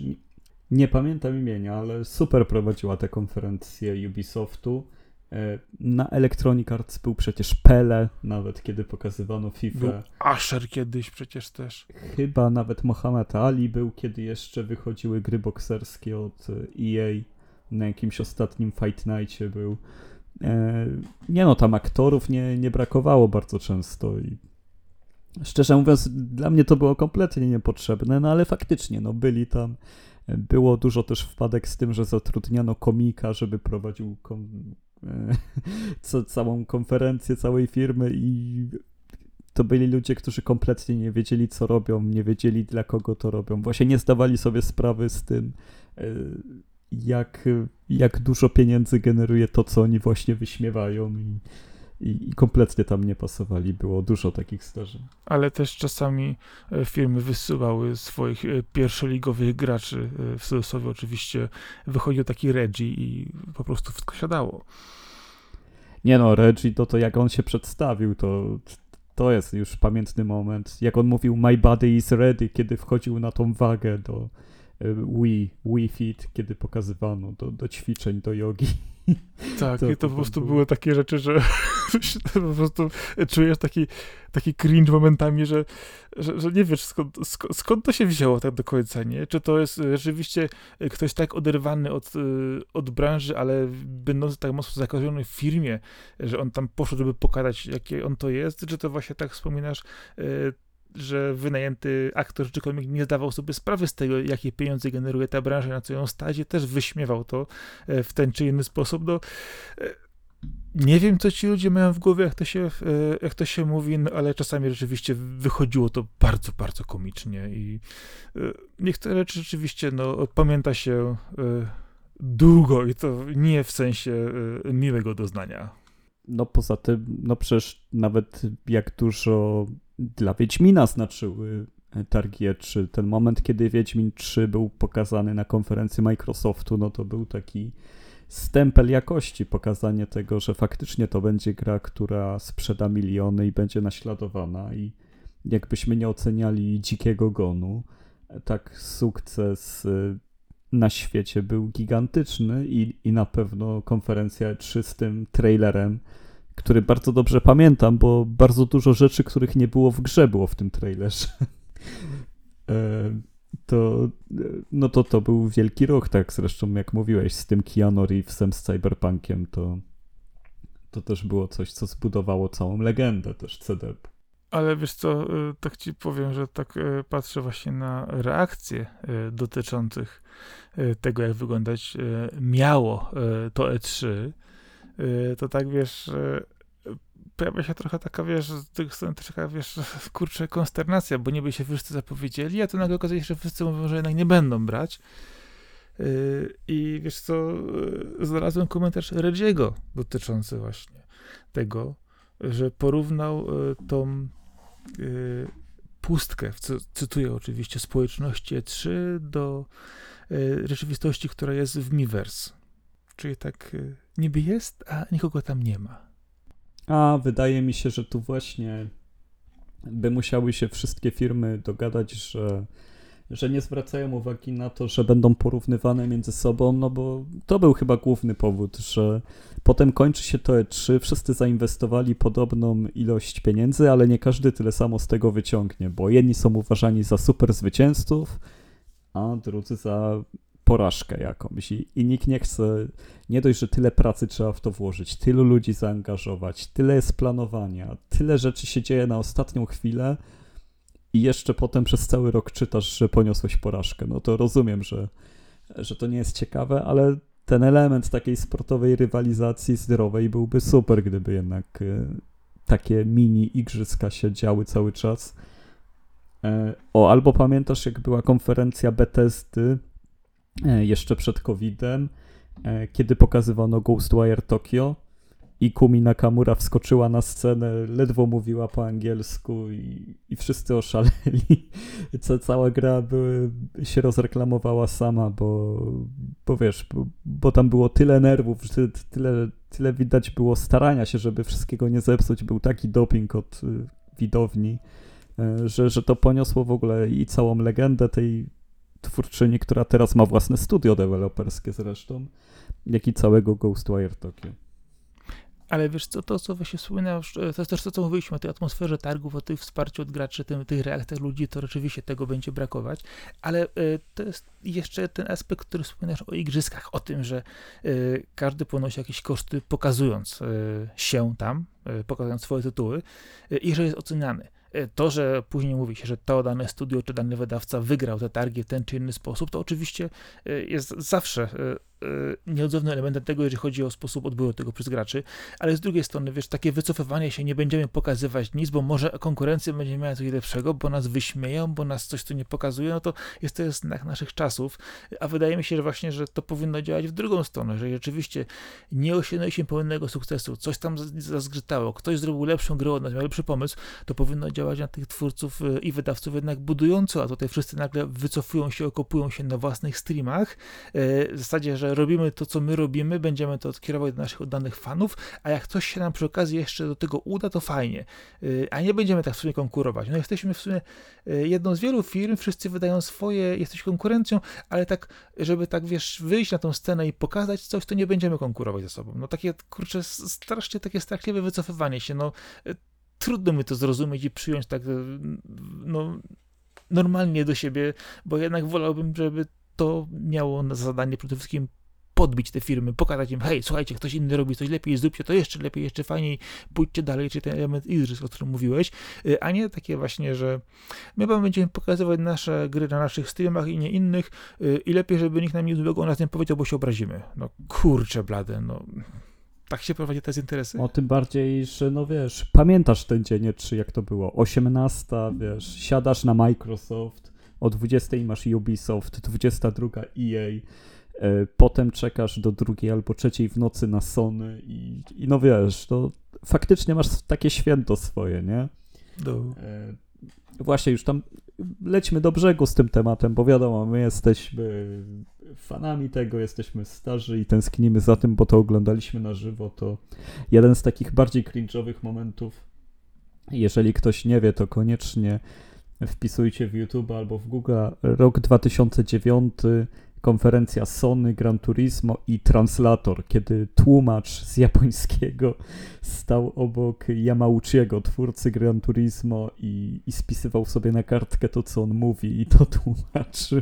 nie pamiętam imienia, ale super prowadziła tę konferencję Ubisoftu. E, na Electronic Arts był przecież Pele, nawet kiedy pokazywano FIFA. Był Asher kiedyś przecież też. Chyba nawet Mohamed Ali był, kiedy jeszcze wychodziły gry bokserskie od EA. Na jakimś ostatnim Fight Nightie był. E, nie no, tam aktorów nie, nie brakowało bardzo często i Szczerze mówiąc, dla mnie to było kompletnie niepotrzebne, no ale faktycznie, no byli tam. Było dużo też wpadek z tym, że zatrudniano komika, żeby prowadził kom co, całą konferencję całej firmy i to byli ludzie, którzy kompletnie nie wiedzieli, co robią, nie wiedzieli, dla kogo to robią. Właśnie nie zdawali sobie sprawy z tym, e, jak, jak dużo pieniędzy generuje to, co oni właśnie wyśmiewają i i, i kompletnie tam nie pasowali. Było dużo takich zdarzeń. Ale też czasami e, firmy wysyłały swoich e, pierwszoligowych graczy. E, w cudzysłowie oczywiście wychodził taki Reggie i po prostu wszystko siadało. Nie no, Reggie, to, to jak on się przedstawił, to, to jest już pamiętny moment. Jak on mówił My body is ready, kiedy wchodził na tą wagę do Wii, Wii Fit, kiedy pokazywano do, do ćwiczeń, do jogi. Tak, to, i to po prostu były takie rzeczy, że po prostu czujesz taki, taki cringe momentami, że, że, że nie wiesz skąd, skąd to się wzięło tak do końca, nie? Czy to jest rzeczywiście ktoś tak oderwany od, od branży, ale będący tak mocno zakażony w firmie, że on tam poszedł, żeby pokazać, jakie on to jest, czy to właśnie tak wspominasz, e, że wynajęty aktor czy komik nie zdawał sobie sprawy z tego, jakie pieniądze generuje ta branża, na co ją stać, też wyśmiewał to e, w ten czy inny sposób. No, e, nie wiem, co ci ludzie mają w głowie, jak to się, e, jak to się mówi, no, ale czasami rzeczywiście wychodziło to bardzo, bardzo komicznie i niektóre rzeczy rzeczywiście, no, pamięta się długo i to nie w sensie miłego doznania. No poza tym, no przecież nawet jak dużo dla Wiedźmina znaczyły e, targi E3. Ten moment, kiedy Wiedźmin 3 był pokazany na konferencji Microsoftu, no to był taki stempel jakości, pokazanie tego, że faktycznie to będzie gra, która sprzeda miliony i będzie naśladowana i jakbyśmy nie oceniali dzikiego gonu, tak sukces e, na świecie był gigantyczny i, i na pewno konferencja 3 z tym trailerem który bardzo dobrze pamiętam, bo bardzo dużo rzeczy, których nie było w grze, było w tym trailerze. E, to, no to to był wielki ruch, tak zresztą jak mówiłeś, z tym Keanu Reevesem, z Cyberpunkiem, to, to też było coś, co zbudowało całą legendę też CD. Ale wiesz co, e, tak ci powiem, że tak e, patrzę właśnie na reakcje dotyczących tego, jak wyglądać miało to E3, to tak wiesz, pojawia się trochę taka, wiesz, z tych stron taka, wiesz, kurczę, konsternacja, bo niby się wszyscy zapowiedzieli, a to nagle okazuje się, że wszyscy mówią, że jednak nie będą brać. I wiesz co, znalazłem komentarz Redziego dotyczący właśnie tego, że porównał tą pustkę, cytuję oczywiście, społeczności E3 do rzeczywistości, która jest w Miiverse. Czyli tak niby jest, a nikogo tam nie ma. A wydaje mi się, że tu właśnie by musiały się wszystkie firmy dogadać, że, że nie zwracają uwagi na to, że będą porównywane między sobą, no bo to był chyba główny powód, że potem kończy się to E3, wszyscy zainwestowali podobną ilość pieniędzy, ale nie każdy tyle samo z tego wyciągnie, bo jedni są uważani za super zwycięzców, a drudzy za porażkę jakąś i, i nikt nie chce, nie dość, że tyle pracy trzeba w to włożyć, tylu ludzi zaangażować, tyle jest planowania, tyle rzeczy się dzieje na ostatnią chwilę i jeszcze potem przez cały rok czytasz, że poniosłeś porażkę. No to rozumiem, że, że to nie jest ciekawe, ale ten element takiej sportowej rywalizacji zdrowej byłby super, gdyby jednak y, takie mini igrzyska się działy cały czas. E, o, albo pamiętasz, jak była konferencja Bethesdy E, jeszcze przed COVID-em, e, kiedy pokazywano Ghostwire Tokyo i Kumi Nakamura wskoczyła na scenę, ledwo mówiła po angielsku i, i wszyscy oszaleli. Co, cała gra by, się rozreklamowała sama, bo, bo wiesz, bo, bo tam było tyle nerwów, tyle, tyle widać było starania się, żeby wszystkiego nie zepsuć. Był taki doping od y, widowni, e, że, że to poniosło w ogóle i całą legendę tej twórczyni, która teraz ma własne studio deweloperskie zresztą, jak i całego Ghostwire Tokyo. Ale wiesz co, to co właśnie wspominasz, to jest też to, co mówiliśmy o tej atmosferze targów, o tym wsparciu od graczy, tym, tych reakcjach ludzi, to rzeczywiście tego będzie brakować, ale y, to jest jeszcze ten aspekt, który wspominasz o igrzyskach, o tym, że y, każdy ponosi jakieś koszty pokazując się tam, pokazując swoje tytuły i że jest oceniany. E, to, że później mówi się, że to dane studio czy dany wydawca wygrał te targi w ten czy inny sposób, to oczywiście e, jest zawsze nieodzownym elementem tego, jeżeli chodzi o sposób odbioru tego przez graczy, ale z drugiej strony, wiesz, takie wycofywanie się, nie będziemy pokazywać nic, bo może konkurencja będzie miała coś lepszego, bo nas wyśmieją, bo nas coś tu nie pokazuje, no to jest to znak naszych czasów, a wydaje mi się, że właśnie, że to powinno działać w drugą stronę, że rzeczywiście nie osiągnęliśmy pełnego sukcesu, coś tam zazgrzytało, ktoś zrobił lepszą grę od nas, miał lepszy pomysł, to powinno działać na tych twórców y, i wydawców jednak budująco, a tutaj wszyscy nagle wycofują się, okopują się na własnych streamach, y, w zasadzie, że robimy to, co my robimy, będziemy to odkierować do naszych oddanych fanów, a jak coś się nam przy okazji jeszcze do tego uda, to fajnie, y, a nie będziemy tak w sumie konkurować. No jesteśmy w sumie jedną z wielu firm, wszyscy wydają swoje, jesteś konkurencją, ale tak, żeby tak, wiesz, wyjść na tą scenę i pokazać coś, to nie będziemy konkurować ze sobą. No takie, kurczę, strasznie takie strachliwe wycofywanie się, no trudno mi to zrozumieć i przyjąć tak, no, normalnie do siebie, bo jednak wolałbym, żeby to miało na zadanie przede wszystkim podbić te firmy, pokazać im, hej, słuchajcie, ktoś inny robi coś lepiej, zróbcie to jeszcze lepiej, jeszcze fajniej, pójdźcie dalej, czy ten element igrzysk, o którym mówiłeś, y, a nie takie właśnie, że my będziemy pokazywać nasze gry na naszych streamach i nie innych y, i lepiej, żeby nikt nam nic złego o nas nie powiedział, bo się obrazimy. No kurczę blade, no tak się prowadzi te interesy. O tym bardziej, że no wiesz, pamiętasz ten dzień, czy jak to było, 18, wiesz, siadasz na Microsoft, o 20 masz Ubisoft, 22 EA, potem czekasz do drugiej albo trzeciej w nocy na Sony i, i no wiesz, to faktycznie masz takie święto swoje, nie? Do. E, właśnie już tam lećmy do brzegu z tym tematem, bo wiadomo, my jesteśmy fanami tego, jesteśmy starzy i tęsknimy za tym, bo to oglądaliśmy na żywo. To jeden z takich bardziej cringe'owych momentów. Jeżeli ktoś nie wie, to koniecznie wpisujcie w YouTube albo w Google rok 2009 konferencja Sony, Gran Turismo i translator, kiedy tłumacz z japońskiego stał obok Yamauchiego, twórcy Gran Turismo i, i spisywał sobie na kartkę to, co on mówi i to tłumaczył.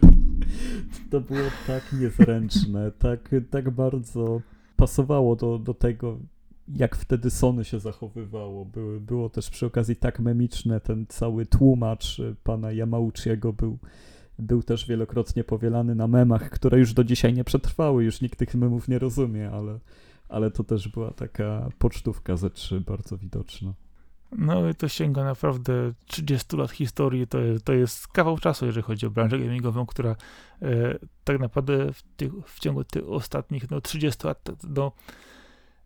To było tak niezręczne, tak, tak bardzo pasowało do, do tego, jak wtedy Sony się zachowywało. Były, było też przy okazji tak memiczne, ten cały tłumacz pana Yamauchiego był był też wielokrotnie powielany na memach, które już do dzisiaj nie przetrwały, już nikt tych memów nie rozumie, ale, ale to też była taka pocztówka ze trzy bardzo widoczna. No i to sięga naprawdę 30 lat historii, to, to jest kawał czasu, jeżeli chodzi o branżę gamingową, która e, tak naprawdę w, tych, w ciągu tych ostatnich no, 30 lat no,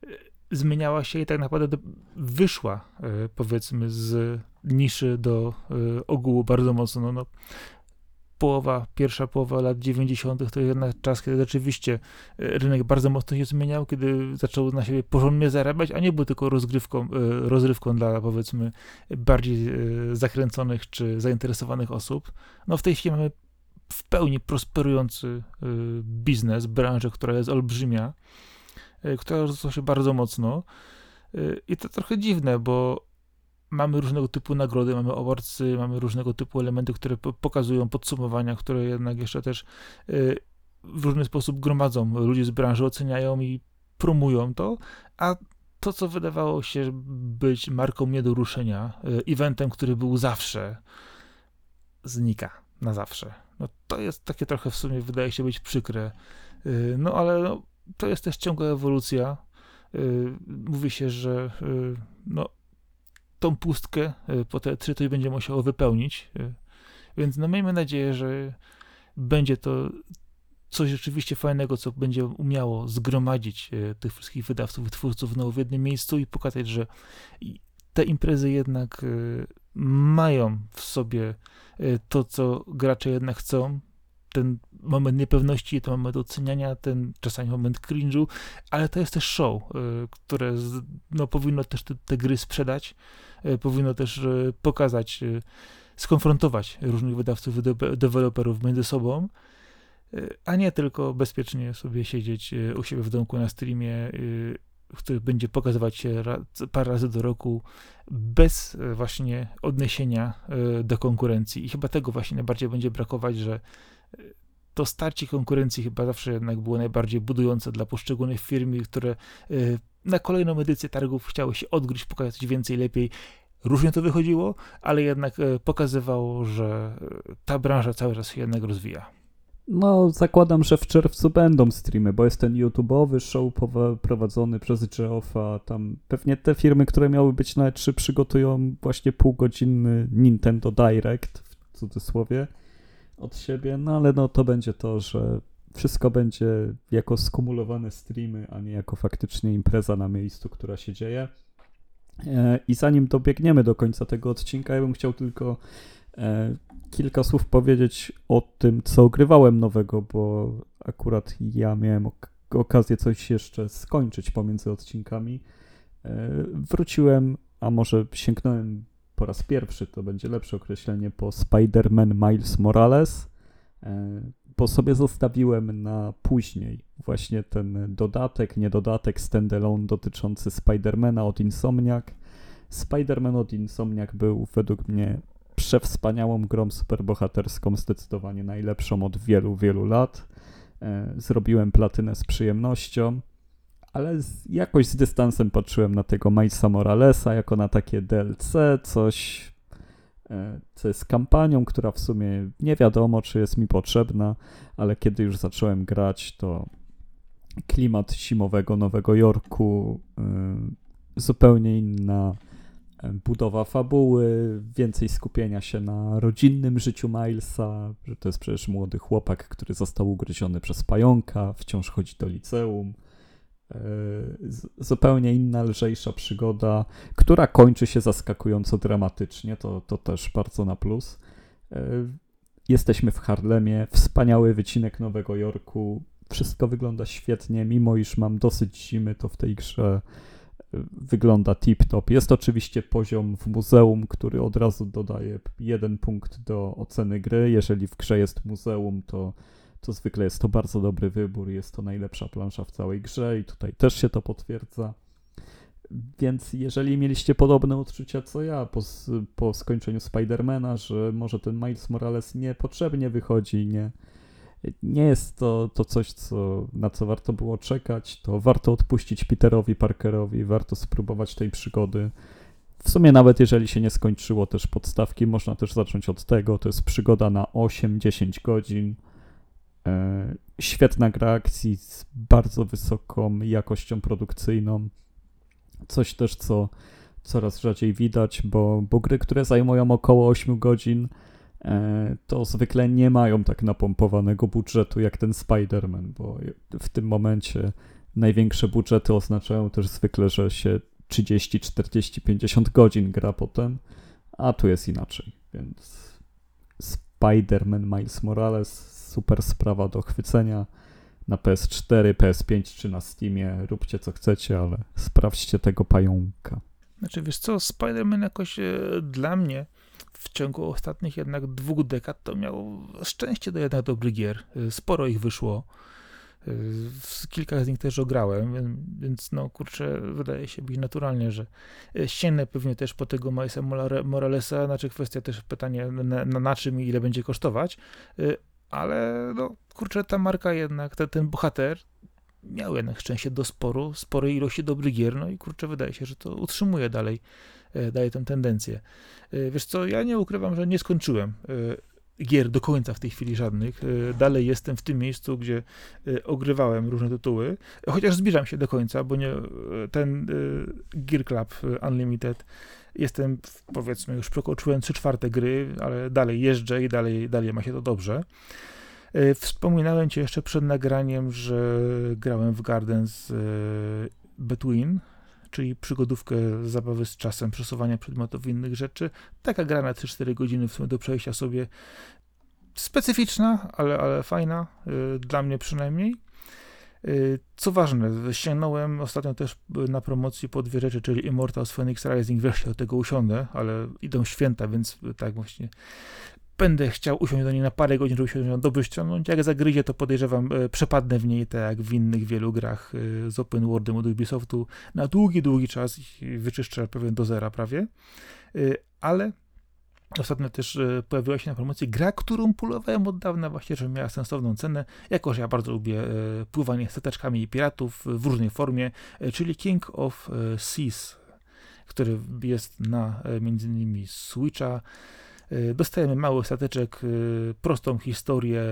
e, zmieniała się i tak naprawdę wyszła e, powiedzmy z niszy do e, ogółu bardzo mocno. No, no, połowa, pierwsza połowa lat 90. to jednak czas, kiedy rzeczywiście e, rynek bardzo mocno się zmieniał, kiedy zaczął na siebie porządnie zarabiać, a nie był tylko rozgrywką, e, rozrywką dla powiedzmy bardziej e, zakręconych czy zainteresowanych osób. No w tej chwili mamy w pełni prosperujący biznes, branżę, która jest olbrzymia, która rozrosła się bardzo mocno. I to trochę dziwne, bo mamy różnego typu nagrody, mamy awardsy, mamy różnego typu elementy, które pokazują podsumowania, które jednak jeszcze też y, w różny sposób gromadzą. Ludzie z branży oceniają i promują to, a to, co wydawało się być marką nie do ruszenia, y, eventem, który był zawsze, znika na zawsze. No, to jest takie trochę w sumie, wydaje się być przykre. Y, no ale no, to jest też ciągła ewolucja. Mówi się, że no, tą pustkę e, po te trzy to będzie musiało wypełnić. E, więc no miejmy nadzieję, że będzie to coś rzeczywiście fajnego, co będzie umiało zgromadzić e, tych wszystkich wydawców, twórców no, w jednym miejscu i pokazać, że te imprezy jednak mają w sobie to, co gracze jednak chcą, ten moment niepewności, ten moment oceniania, ten czasami moment cringe'u, ale to jest też show, które no, powinno też te, te gry sprzedać, E, powinno też e, pokazać, skonfrontować różnych wydawców, deweloperów między sobą, a nie tylko bezpiecznie sobie siedzieć u siebie w domku na streamie, który będzie pokazywać się parę razy do roku bez właśnie odniesienia do konkurencji. I chyba tego właśnie najbardziej będzie brakować, że to starcie konkurencji chyba zawsze jednak było najbardziej budujące dla poszczególnych firm, które na kolejną edycję targów chciały się odgryźć, pokazać coś więcej, lepiej. Różnie to wychodziło, ale jednak e, pokazywało, że e, ta branża cały czas się jednak rozwija. No, zakładam, że w czerwcu będą streamy, bo jest ten YouTube'owy show prowadzony przez Geoffa. Tam pewnie te firmy, które miały być na E3 przygotują właśnie półgodzinny Nintendo Direct, w cudzysłowie, od siebie. No ale no to będzie to, że wszystko będzie jako skumulowane streamy, a nie jako faktycznie impreza na miejscu, która się dzieje. E, I zanim dobiegniemy do końca tego odcinka, ja bym chciał tylko e, kilka słów powiedzieć o tym, co ogrywałem nowego, bo akurat ja miałem ok okazję coś jeszcze skończyć pomiędzy odcinkami. E, wróciłem, a może sięgnąłem po raz pierwszy, to będzie lepsze określenie, po Spider-Man Miles Morales, bo sobie zostawiłem na później właśnie ten dodatek, nie dodatek, standalone dotyczący Spidermana od Insomniac. Spider-Man od Insomniac był według mnie przewspaniałą grą superbohaterską, zdecydowanie najlepszą od wielu, wielu lat. E, zrobiłem platynę z przyjemnością, ale z, jakoś z dystansem patrzyłem na tego Milesa Moralesa jako na takie DLC, coś, e, co jest kampanią, która w sumie nie wiadomo, czy jest mi potrzebna, ale kiedy już zacząłem grać, to klimat zimowego Nowego Jorku, e, zupełnie inna budowa fabuły, więcej skupienia się na rodzinnym życiu Milesa, że to jest przecież młody chłopak, który został ugryziony przez pająka, wciąż chodzi do liceum. E, zupełnie inna, lżejsza przygoda, która kończy się zaskakująco dramatycznie, to, to też bardzo na plus. E, jesteśmy w Harlemie, wspaniały wycinek Nowego Jorku, wszystko wygląda świetnie, mimo iż mam dosyć zimy, to w tej grze wygląda tip-top. Jest oczywiście poziom w muzeum, który od razu dodaje jeden punkt do oceny gry. Jeżeli w grze jest muzeum, to, to zwykle jest to bardzo dobry wybór. Jest to najlepsza plansza w całej grze i tutaj też się to potwierdza. Więc jeżeli mieliście podobne odczucia co ja po, po skończeniu Spidermana, że może ten Miles Morales niepotrzebnie wychodzi, nie, nie jest to, to coś, co, na co warto było czekać, to warto odpuścić Peterowi Parkerowi, warto spróbować tej przygody. W sumie nawet jeżeli się nie skończyło też podstawki, można też zacząć od tego. To jest przygoda na 8-10 godzin. E, świetna gra akcji z bardzo wysoką jakością produkcyjną. Coś też, co coraz rzadziej widać, bo, bo gry, które zajmują około 8 godzin, E, to zwykle nie mają tak napompowanego budżetu jak ten Spider-Man, bo w tym momencie największe budżety oznaczają też zwykle, że się 30, 40, 50 godzin gra potem, a tu jest inaczej, więc Spider-Man Miles Morales, super sprawa do chwycenia na PS4, PS5 czy na Steamie, róbcie co chcecie, ale sprawdźcie tego pająka. Znaczy, wiesz co, Spider-Man jakoś e, dla mnie w ciągu ostatnich jednak dwóch dekad to miał szczęście do jednak dobrych gier. Sporo ich wyszło. Kilka z nich też ograłem, więc no kurczę, wydaje się być naturalnie, że sięgnę pewnie też po tego Milesa Moralesa, znaczy kwestia też pytanie na, na, na czym i ile będzie kosztować, ale no kurczę, ta marka jednak, ten, ten bohater miał jednak szczęście do sporu, sporej ilości dobrych gier, no i kurczę, wydaje się, że to utrzymuje dalej E, daje tę tendencję. E, wiesz co, ja nie ukrywam, że nie skończyłem e, gier do końca w tej chwili żadnych. Dalej jestem w tym miejscu, gdzie ogrywałem różne tytuły, chociaż zbliżam się do końca, bo nie, ten Gear Club Unlimited jestem, powiedzmy, już przekroczyłem 3 czwarte gry, ale dalej jeżdżę i dalej, dalej ma się to dobrze. Wspominałem ci jeszcze przed nagraniem, że grałem w Gardens Between, czyli przygodówkę, zabawy z czasem, przesuwania przedmiotów i innych rzeczy. Taka gra na 3-4 godziny w sumie do przejścia sobie. Specyficzna, ale, ale fajna, yy, dla mnie przynajmniej. Yy, co ważne, ściągnąłem ostatnio też na promocji po dwie rzeczy, czyli Immortals Phoenix Rising, wreszcie do tego usiądę, ale idą święta, więc tak właśnie będę chciał usiąść do niej na parę godzin, żeby się dobrze ściągnąć. Jak zagryzie, to podejrzewam, e, przepadnę w niej, tak jak w innych wielu grach z open worldem od Ubisoftu, na długi, długi czas i wyczyszczę pewnie do zera prawie. Ale Ostatnio też pojawiła się na promocji gra, którą pulowałem od dawna właśnie, że miała sensowną cenę, jako że ja bardzo lubię pływanie stateczkami i piratów w różnej formie, czyli King of Seas, który jest na między innymi Switcha, Dostajemy mały stateczek, prostą historię,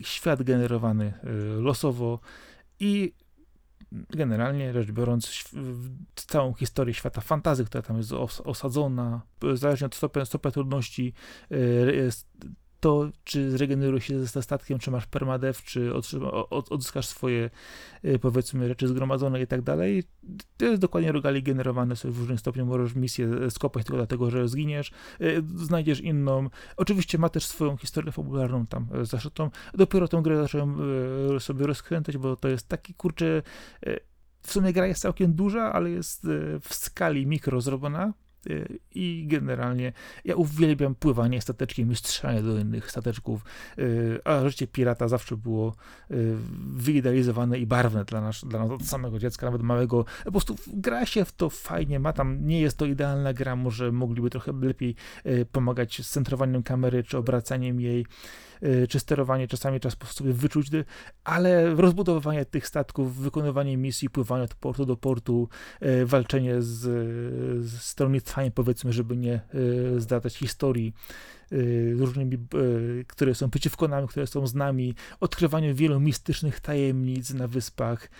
świat generowany losowo i generalnie rzecz biorąc, całą historię świata fantazy, która tam jest osadzona, zależnie od stopnia, stopnia trudności, to, czy zregenerujesz się ze statkiem, czy masz permadev, czy odzyskasz swoje, y, powiedzmy, rzeczy zgromadzone i tak dalej. To jest dokładnie rogali generowane sobie w różnym stopniu. Możesz misję skopać tylko dlatego, że zginiesz, y, znajdziesz inną. Oczywiście ma też swoją historię fabularną tam y, zaszytą. Dopiero tą grę zacząłem sobie rozkręcać, bo to jest taki, kurczę, w sumie gra jest całkiem duża, ale jest w skali mikro zrobiona, I generalnie ja uwielbiam pływanie stateczkiem i strzelanie do innych stateczków, y, a życie pirata zawsze było y, wyidealizowane i barwne dla nas, dla nas od samego dziecka, nawet małego. Po prostu gra się w to fajnie, ma tam, nie jest to idealna gra, może mogliby trochę lepiej pomagać z centrowaniem kamery, czy obracaniem jej. Y, czy sterowanie czasami czas po sobie wyczuć, ale rozbudowywanie tych statków, wykonywanie misji, pływanie od portu do portu, y, walczenie z, z stronnictwami, powiedzmy, żeby nie y, zdradzać historii, różnymi, które są przeciwko nam, które są z nami, odkrywanie wielu mistycznych tajemnic na wyspach,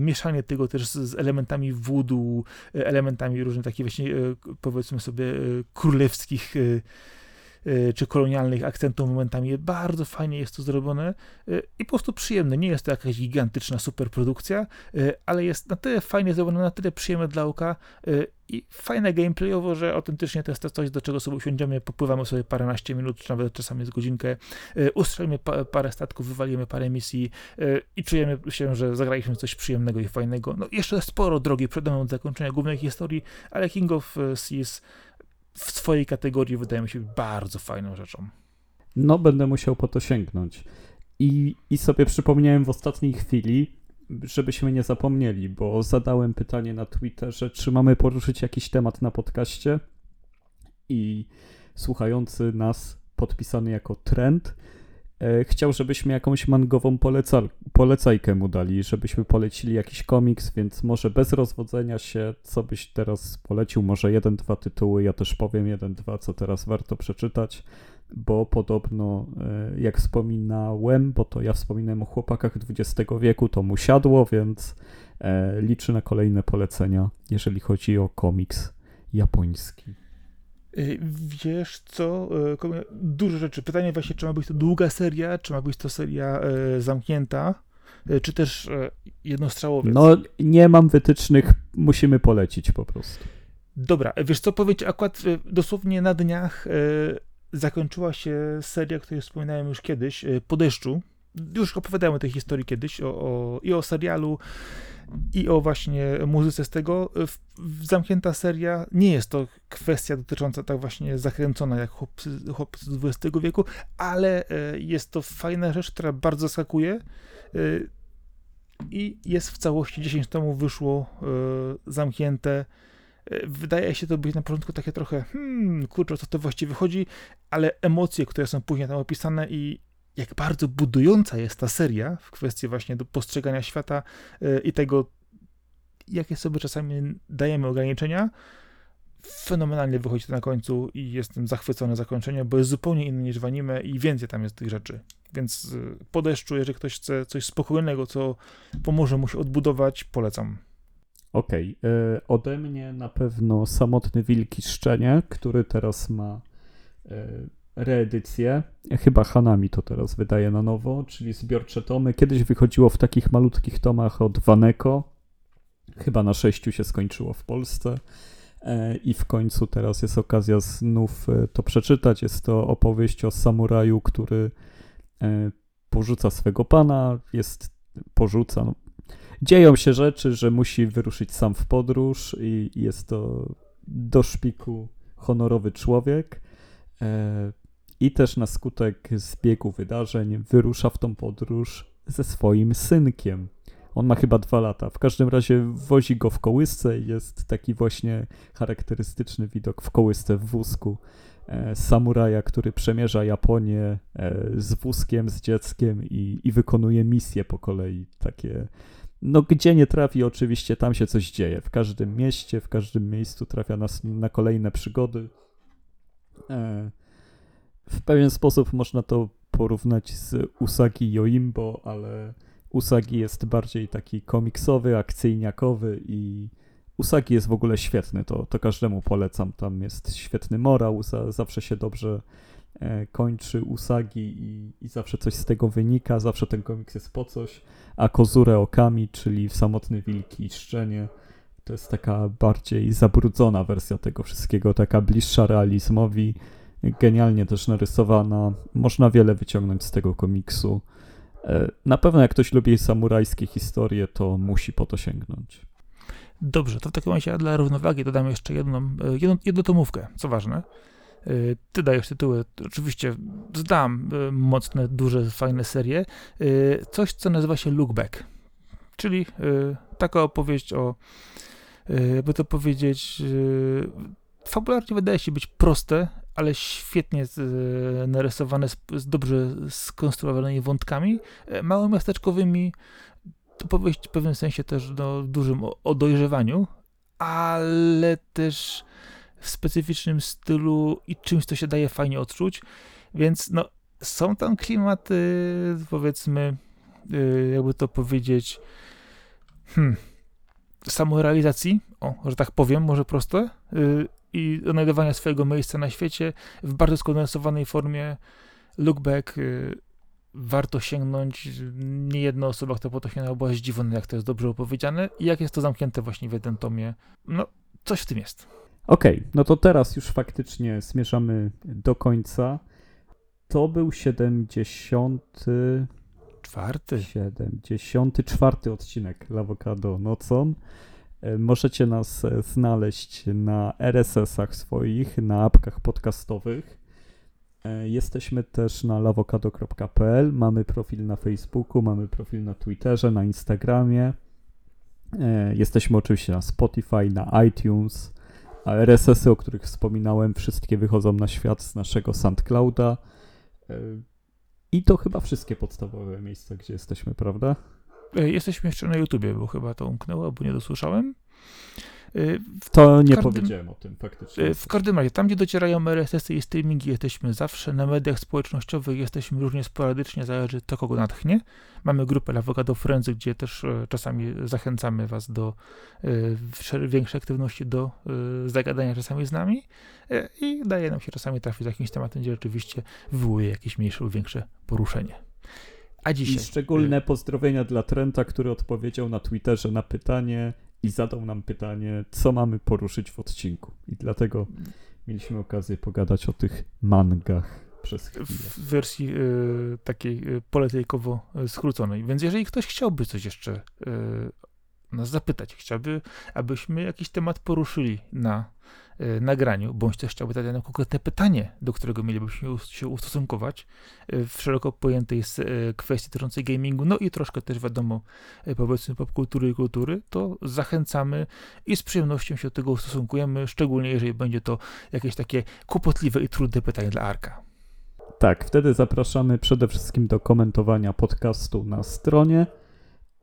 mieszanie tego też z elementami voodoo, elementami różnych takich właśnie, powiedzmy sobie, królewskich czy kolonialnych akcentów momentami. Bardzo fajnie jest to zrobione y, i po prostu przyjemne. Nie jest to jakaś gigantyczna superprodukcja, y, ale jest na tyle fajnie zrobione, na tyle przyjemne dla oka i fajne gameplayowo, że autentycznie to jest coś, do czego sobie usiądziemy, popływamy sobie paręnaście minut, czy nawet czasami z godzinkę, ustrzelimy parę statków, wywalimy parę misji i czujemy się, że zagraliśmy coś przyjemnego i fajnego. No jeszcze sporo drogi przede mną do zakończenia głównej historii, ale King of Seas w swojej kategorii wydaje mi się bardzo fajną rzeczą. No, będę musiał po to sięgnąć. I, I sobie przypomniałem w ostatniej chwili, żebyśmy nie zapomnieli, bo zadałem pytanie na Twitterze, czy mamy poruszyć jakiś temat na podcaście i słuchający nas, podpisany jako trend, chciał, żebyśmy jakąś mangową poleca polecajkę mu dali, żebyśmy polecili jakiś komiks, więc może bez rozwodzenia się, co byś teraz polecił, może jeden, dwa tytuły, ja też powiem jeden, dwa, co teraz warto przeczytać, bo podobno, e, jak wspominałem, bo to ja wspominałem o chłopakach XX wieku, to mu siadło, więc e, liczę na kolejne polecenia, jeżeli chodzi o komiks japoński. Y, wiesz co, y, dużo rzeczy. Pytanie właśnie, czy ma być to długa seria, czy ma być to seria y, zamknięta, czy też jednostrzałowiec. No, nie mam wytycznych, musimy polecić po prostu. Dobra, wiesz co, powiem ci, akurat dosłownie na dniach zakończyła się seria, o której wspominałem już kiedyś, Po deszczu. Już opowiadałem o tej historii kiedyś, o, o, i o serialu, i o właśnie muzyce z tego. Zamknięta seria nie jest to kwestia dotycząca tak właśnie zakręcona jak chłopcy, chłopcy z XX wieku, ale e, jest to fajna rzecz, która bardzo zaskakuje e, i jest w całości 10 tomów wyszło e, zamknięte. Wydaje się to być na początku takie trochę, hmm, kurczę, co to właściwie chodzi, ale emocje, które są później tam opisane i jak bardzo budująca jest ta seria w kwestii właśnie do postrzegania świata e, i tego, jakie sobie czasami dajemy ograniczenia, fenomenalnie wychodzi to na końcu i jestem zachwycony zakończeniem, bo jest zupełnie inny niż w anime i więcej tam jest tych rzeczy. Więc e, po deszczu, jeżeli ktoś chce coś spokojnego, co pomoże mu się odbudować, polecam. Okej, okay. Ode mnie na pewno Samotny Wilki Szczenie, który teraz ma reedycję. Chyba Hanami to teraz wydaje na nowo, czyli zbiorcze tomy. Kiedyś wychodziło w takich malutkich tomach od Waneko. Chyba na sześciu się skończyło w Polsce. E, I w końcu teraz jest okazja znów e, to przeczytać. Jest to opowieść o samuraju, który e, porzuca swego pana, jest porzuca. No. Dzieją się rzeczy, że musi wyruszyć sam w podróż i jest to do szpiku honorowy człowiek i też na skutek zbiegu wydarzeń wyrusza w tą podróż ze swoim synkiem. On ma chyba dwa lata. W każdym razie wozi go w kołysce i jest taki właśnie charakterystyczny widok w kołysce w wózku e, samuraja, który przemierza Japonię e, z wózkiem, z dzieckiem i, i wykonuje misje po kolei. Takie, no gdzie nie trafi, oczywiście tam się coś dzieje. W każdym mieście, w każdym miejscu trafia nas na kolejne przygody E, w pewien sposób można to porównać z Usagi Yoimbo, ale Usagi jest bardziej taki komiksowy, akcyjniakowy i Usagi jest w ogóle świetny, to, to każdemu polecam. Tam jest świetny morał, za, zawsze się dobrze e, kończy Usagi i, i zawsze coś z tego wynika, zawsze ten komiks jest po coś, a Kozure Okami, czyli w Samotny Wilki i Szczenie, to jest taka bardziej zabrudzona wersja tego wszystkiego, taka bliższa realizmowi, genialnie też narysowana. Można wiele wyciągnąć z tego komiksu. E, na pewno jak ktoś lubi samurajskie historie, to musi po to sięgnąć. Dobrze, to w takim razie dla równowagi dodam jeszcze jedną, e, jedną, jedną tomówkę, co ważne. E, ty dajesz tytuły, oczywiście zdam mocne, duże, fajne serie. Coś, co nazywa się Look Back, czyli taka opowieść o, by to powiedzieć, fabularnie wydaje się być proste, ale świetnie narysowane, z, dobrze skonstruowanymi wątkami, e, małomiasteczkowymi, to powieść w pewnym sensie też no, dużym o, dojrzewaniu, ale też w specyficznym stylu i czymś, co się daje fajnie odczuć, więc no, są tam klimaty, powiedzmy, e, jakby to powiedzieć, hmm, samorealizacji, o, że tak powiem, może proste, e, i odnajdowania swojego miejsca na świecie w bardzo skondensowanej formie. Look back, y, warto sięgnąć. Nie jedna osoba, która po to sięgnęła, była zdziwiona, jak to jest dobrze opowiedziane i jak jest to zamknięte właśnie w jednym tomie. No, coś w tym jest. Okej, okay, no to teraz już faktycznie zmierzamy do końca. To był 70. Czwarty. 74 odcinek Lawokado nocą. E, możecie nas e, znaleźć na RSS-ach swoich, na apkach podcastowych. E, jesteśmy też na lawokado.pl, mamy profil na Facebooku, mamy profil na Twitterze, na Instagramie. Jesteśmy oczywiście na Spotify, na iTunes, a RSS-y, o których wspominałem, wszystkie wychodzą na świat z naszego SoundClouda. I to chyba wszystkie podstawowe miejsca, gdzie jesteśmy, prawda? E, jesteśmy jeszcze na YouTubie, bo chyba to umknęło, bo nie dosłyszałem. E, w to nie każdym, powiedziałem o tym faktycznie. E, w każdym razie, tam gdzie docierają RSS-y i streamingi, jesteśmy zawsze. Na mediach społecznościowych jesteśmy różnie sporadycznie, zależy to, kogo natchnie. Mamy grupę Avocado Friends, gdzie też czasami zachęcamy Was do większej aktywności, do zagadania czasami z nami i daje nam się czasami trafić z jakimś tematem, gdzie rzeczywiście wywołuje jakieś mniejsze lub większe poruszenie. A dzisiaj. I szczególne y- pozdrowienia dla Trenta, który odpowiedział na Twitterze na pytanie i zadał nam pytanie, co mamy poruszyć w odcinku. I dlatego mieliśmy okazję pogadać o tych mangach przez chwilę. W wersji y, takiej y, poletejkowo skróconej. Więc jeżeli ktoś chciałby coś jeszcze y, nas zapytać, chciałby, abyśmy jakiś temat poruszyli na nagraniu, bądź też chciałby zadać nam konkretne pytanie, do którego mielibyśmy się ustosunkować e, w szeroko pojętej e, kwestii dotyczącej gamingu, no i troszkę też wiadomo, powiedzmy popkultury i kultury, to zachęcamy i z przyjemnością się do tego ustosunkujemy, szczególnie jeżeli będzie to jakieś takie kłopotliwe i trudne pytanie dla Arka. Tak, wtedy zapraszamy przede wszystkim do komentowania podcastu na stronie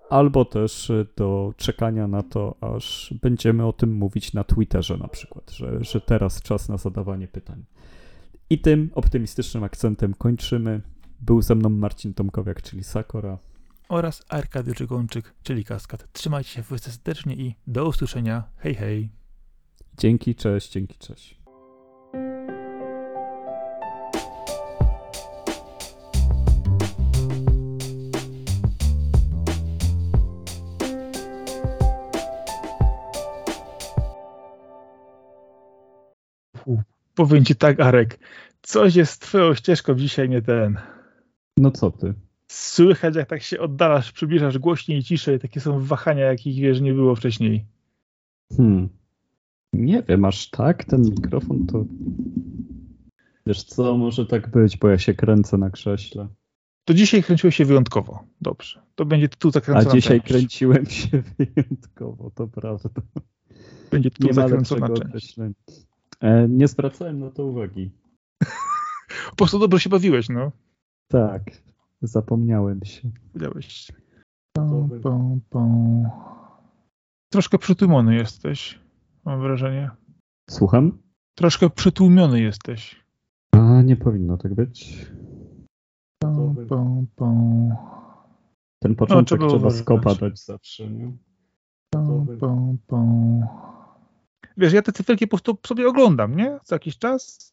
albo też y, do czekania na to, aż będziemy o tym mówić na Twitterze na przykład, że, że teraz czas na zadawanie pytań. I tym optymistycznym akcentem kończymy. Był ze mną Marcin Tomkowiak, czyli Sakora. Oraz Arkadiusz Czygończyk, czyli Kaskad. Trzymajcie się wszyscy serdecznie i do usłyszenia. Hej, hej. Dzięki, cześć, dzięki, cześć. Powiem ci tak, Arek, coś jest z twoją ścieżką dzisiaj nie ten. No co ty? Słychać, jak tak się oddalasz, przybliżasz głośniej i ciszej. Takie są wahania, jakich wiesz, nie było wcześniej. Hmm. Nie wiem, aż tak ten mikrofon to. Wiesz co, może tak być, bo ja się kręcę na krześle. To dzisiaj kręciłeś się wyjątkowo. Dobrze. To będzie tytuł zakręcony. A dzisiaj kręciłem się wyjątkowo, to prawda. Będzie tytuł zakręcona część. E, nie zwracałem na to uwagi. po prostu dobrze się bawiłeś, no. Tak, zapomniałem się. Wiedziałeś. Pum, pum, pum. Troszkę przytłumiony jesteś, mam wrażenie. Słucham? Troszkę przytłumiony jesteś. A nie powinno tak być. Pum, pum, pum. Ten początek trzeba trzeba skopa dać zawsze, nie? Pum, pum, pum. Wiesz, ja te cyferki po prostu sobie oglądam, nie? Co jakiś czas.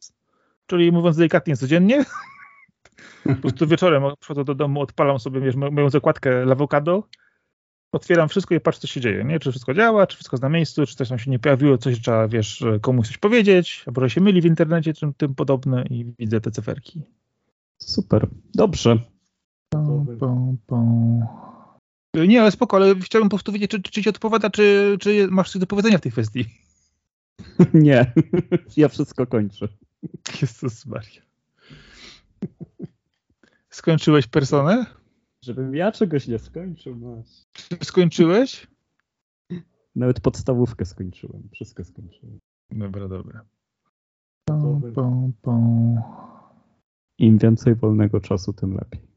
Czyli mówiąc delikatnie, codziennie. Po prostu wieczorem przychodzę do domu, odpalam sobie, wiesz, mo- moją zakładkę Lawokado, otwieram wszystko i patrzę, co się dzieje, nie? Czy wszystko działa, czy wszystko jest na miejscu, czy coś tam się nie pojawiło, coś trzeba, wiesz, komuś coś powiedzieć, albo że się myli w internecie, czy tym podobne i widzę te cyferki. Super. Dobrze. Pum, pum, pum. Nie, ale spoko, ale chciałbym po prostu wiedzieć, czy, czy ci odpowiada, czy, czy masz coś do powiedzenia w tej kwestii. nie. ja wszystko kończę. Jezus Maria. Skończyłeś personę? Żebym ja czegoś nie skończył, masz. Czy skończyłeś? Nawet podstawówkę skończyłem. Wszystko skończyłem. Dobra, dobra. Pum, pum, pum. Im więcej wolnego czasu, tym lepiej.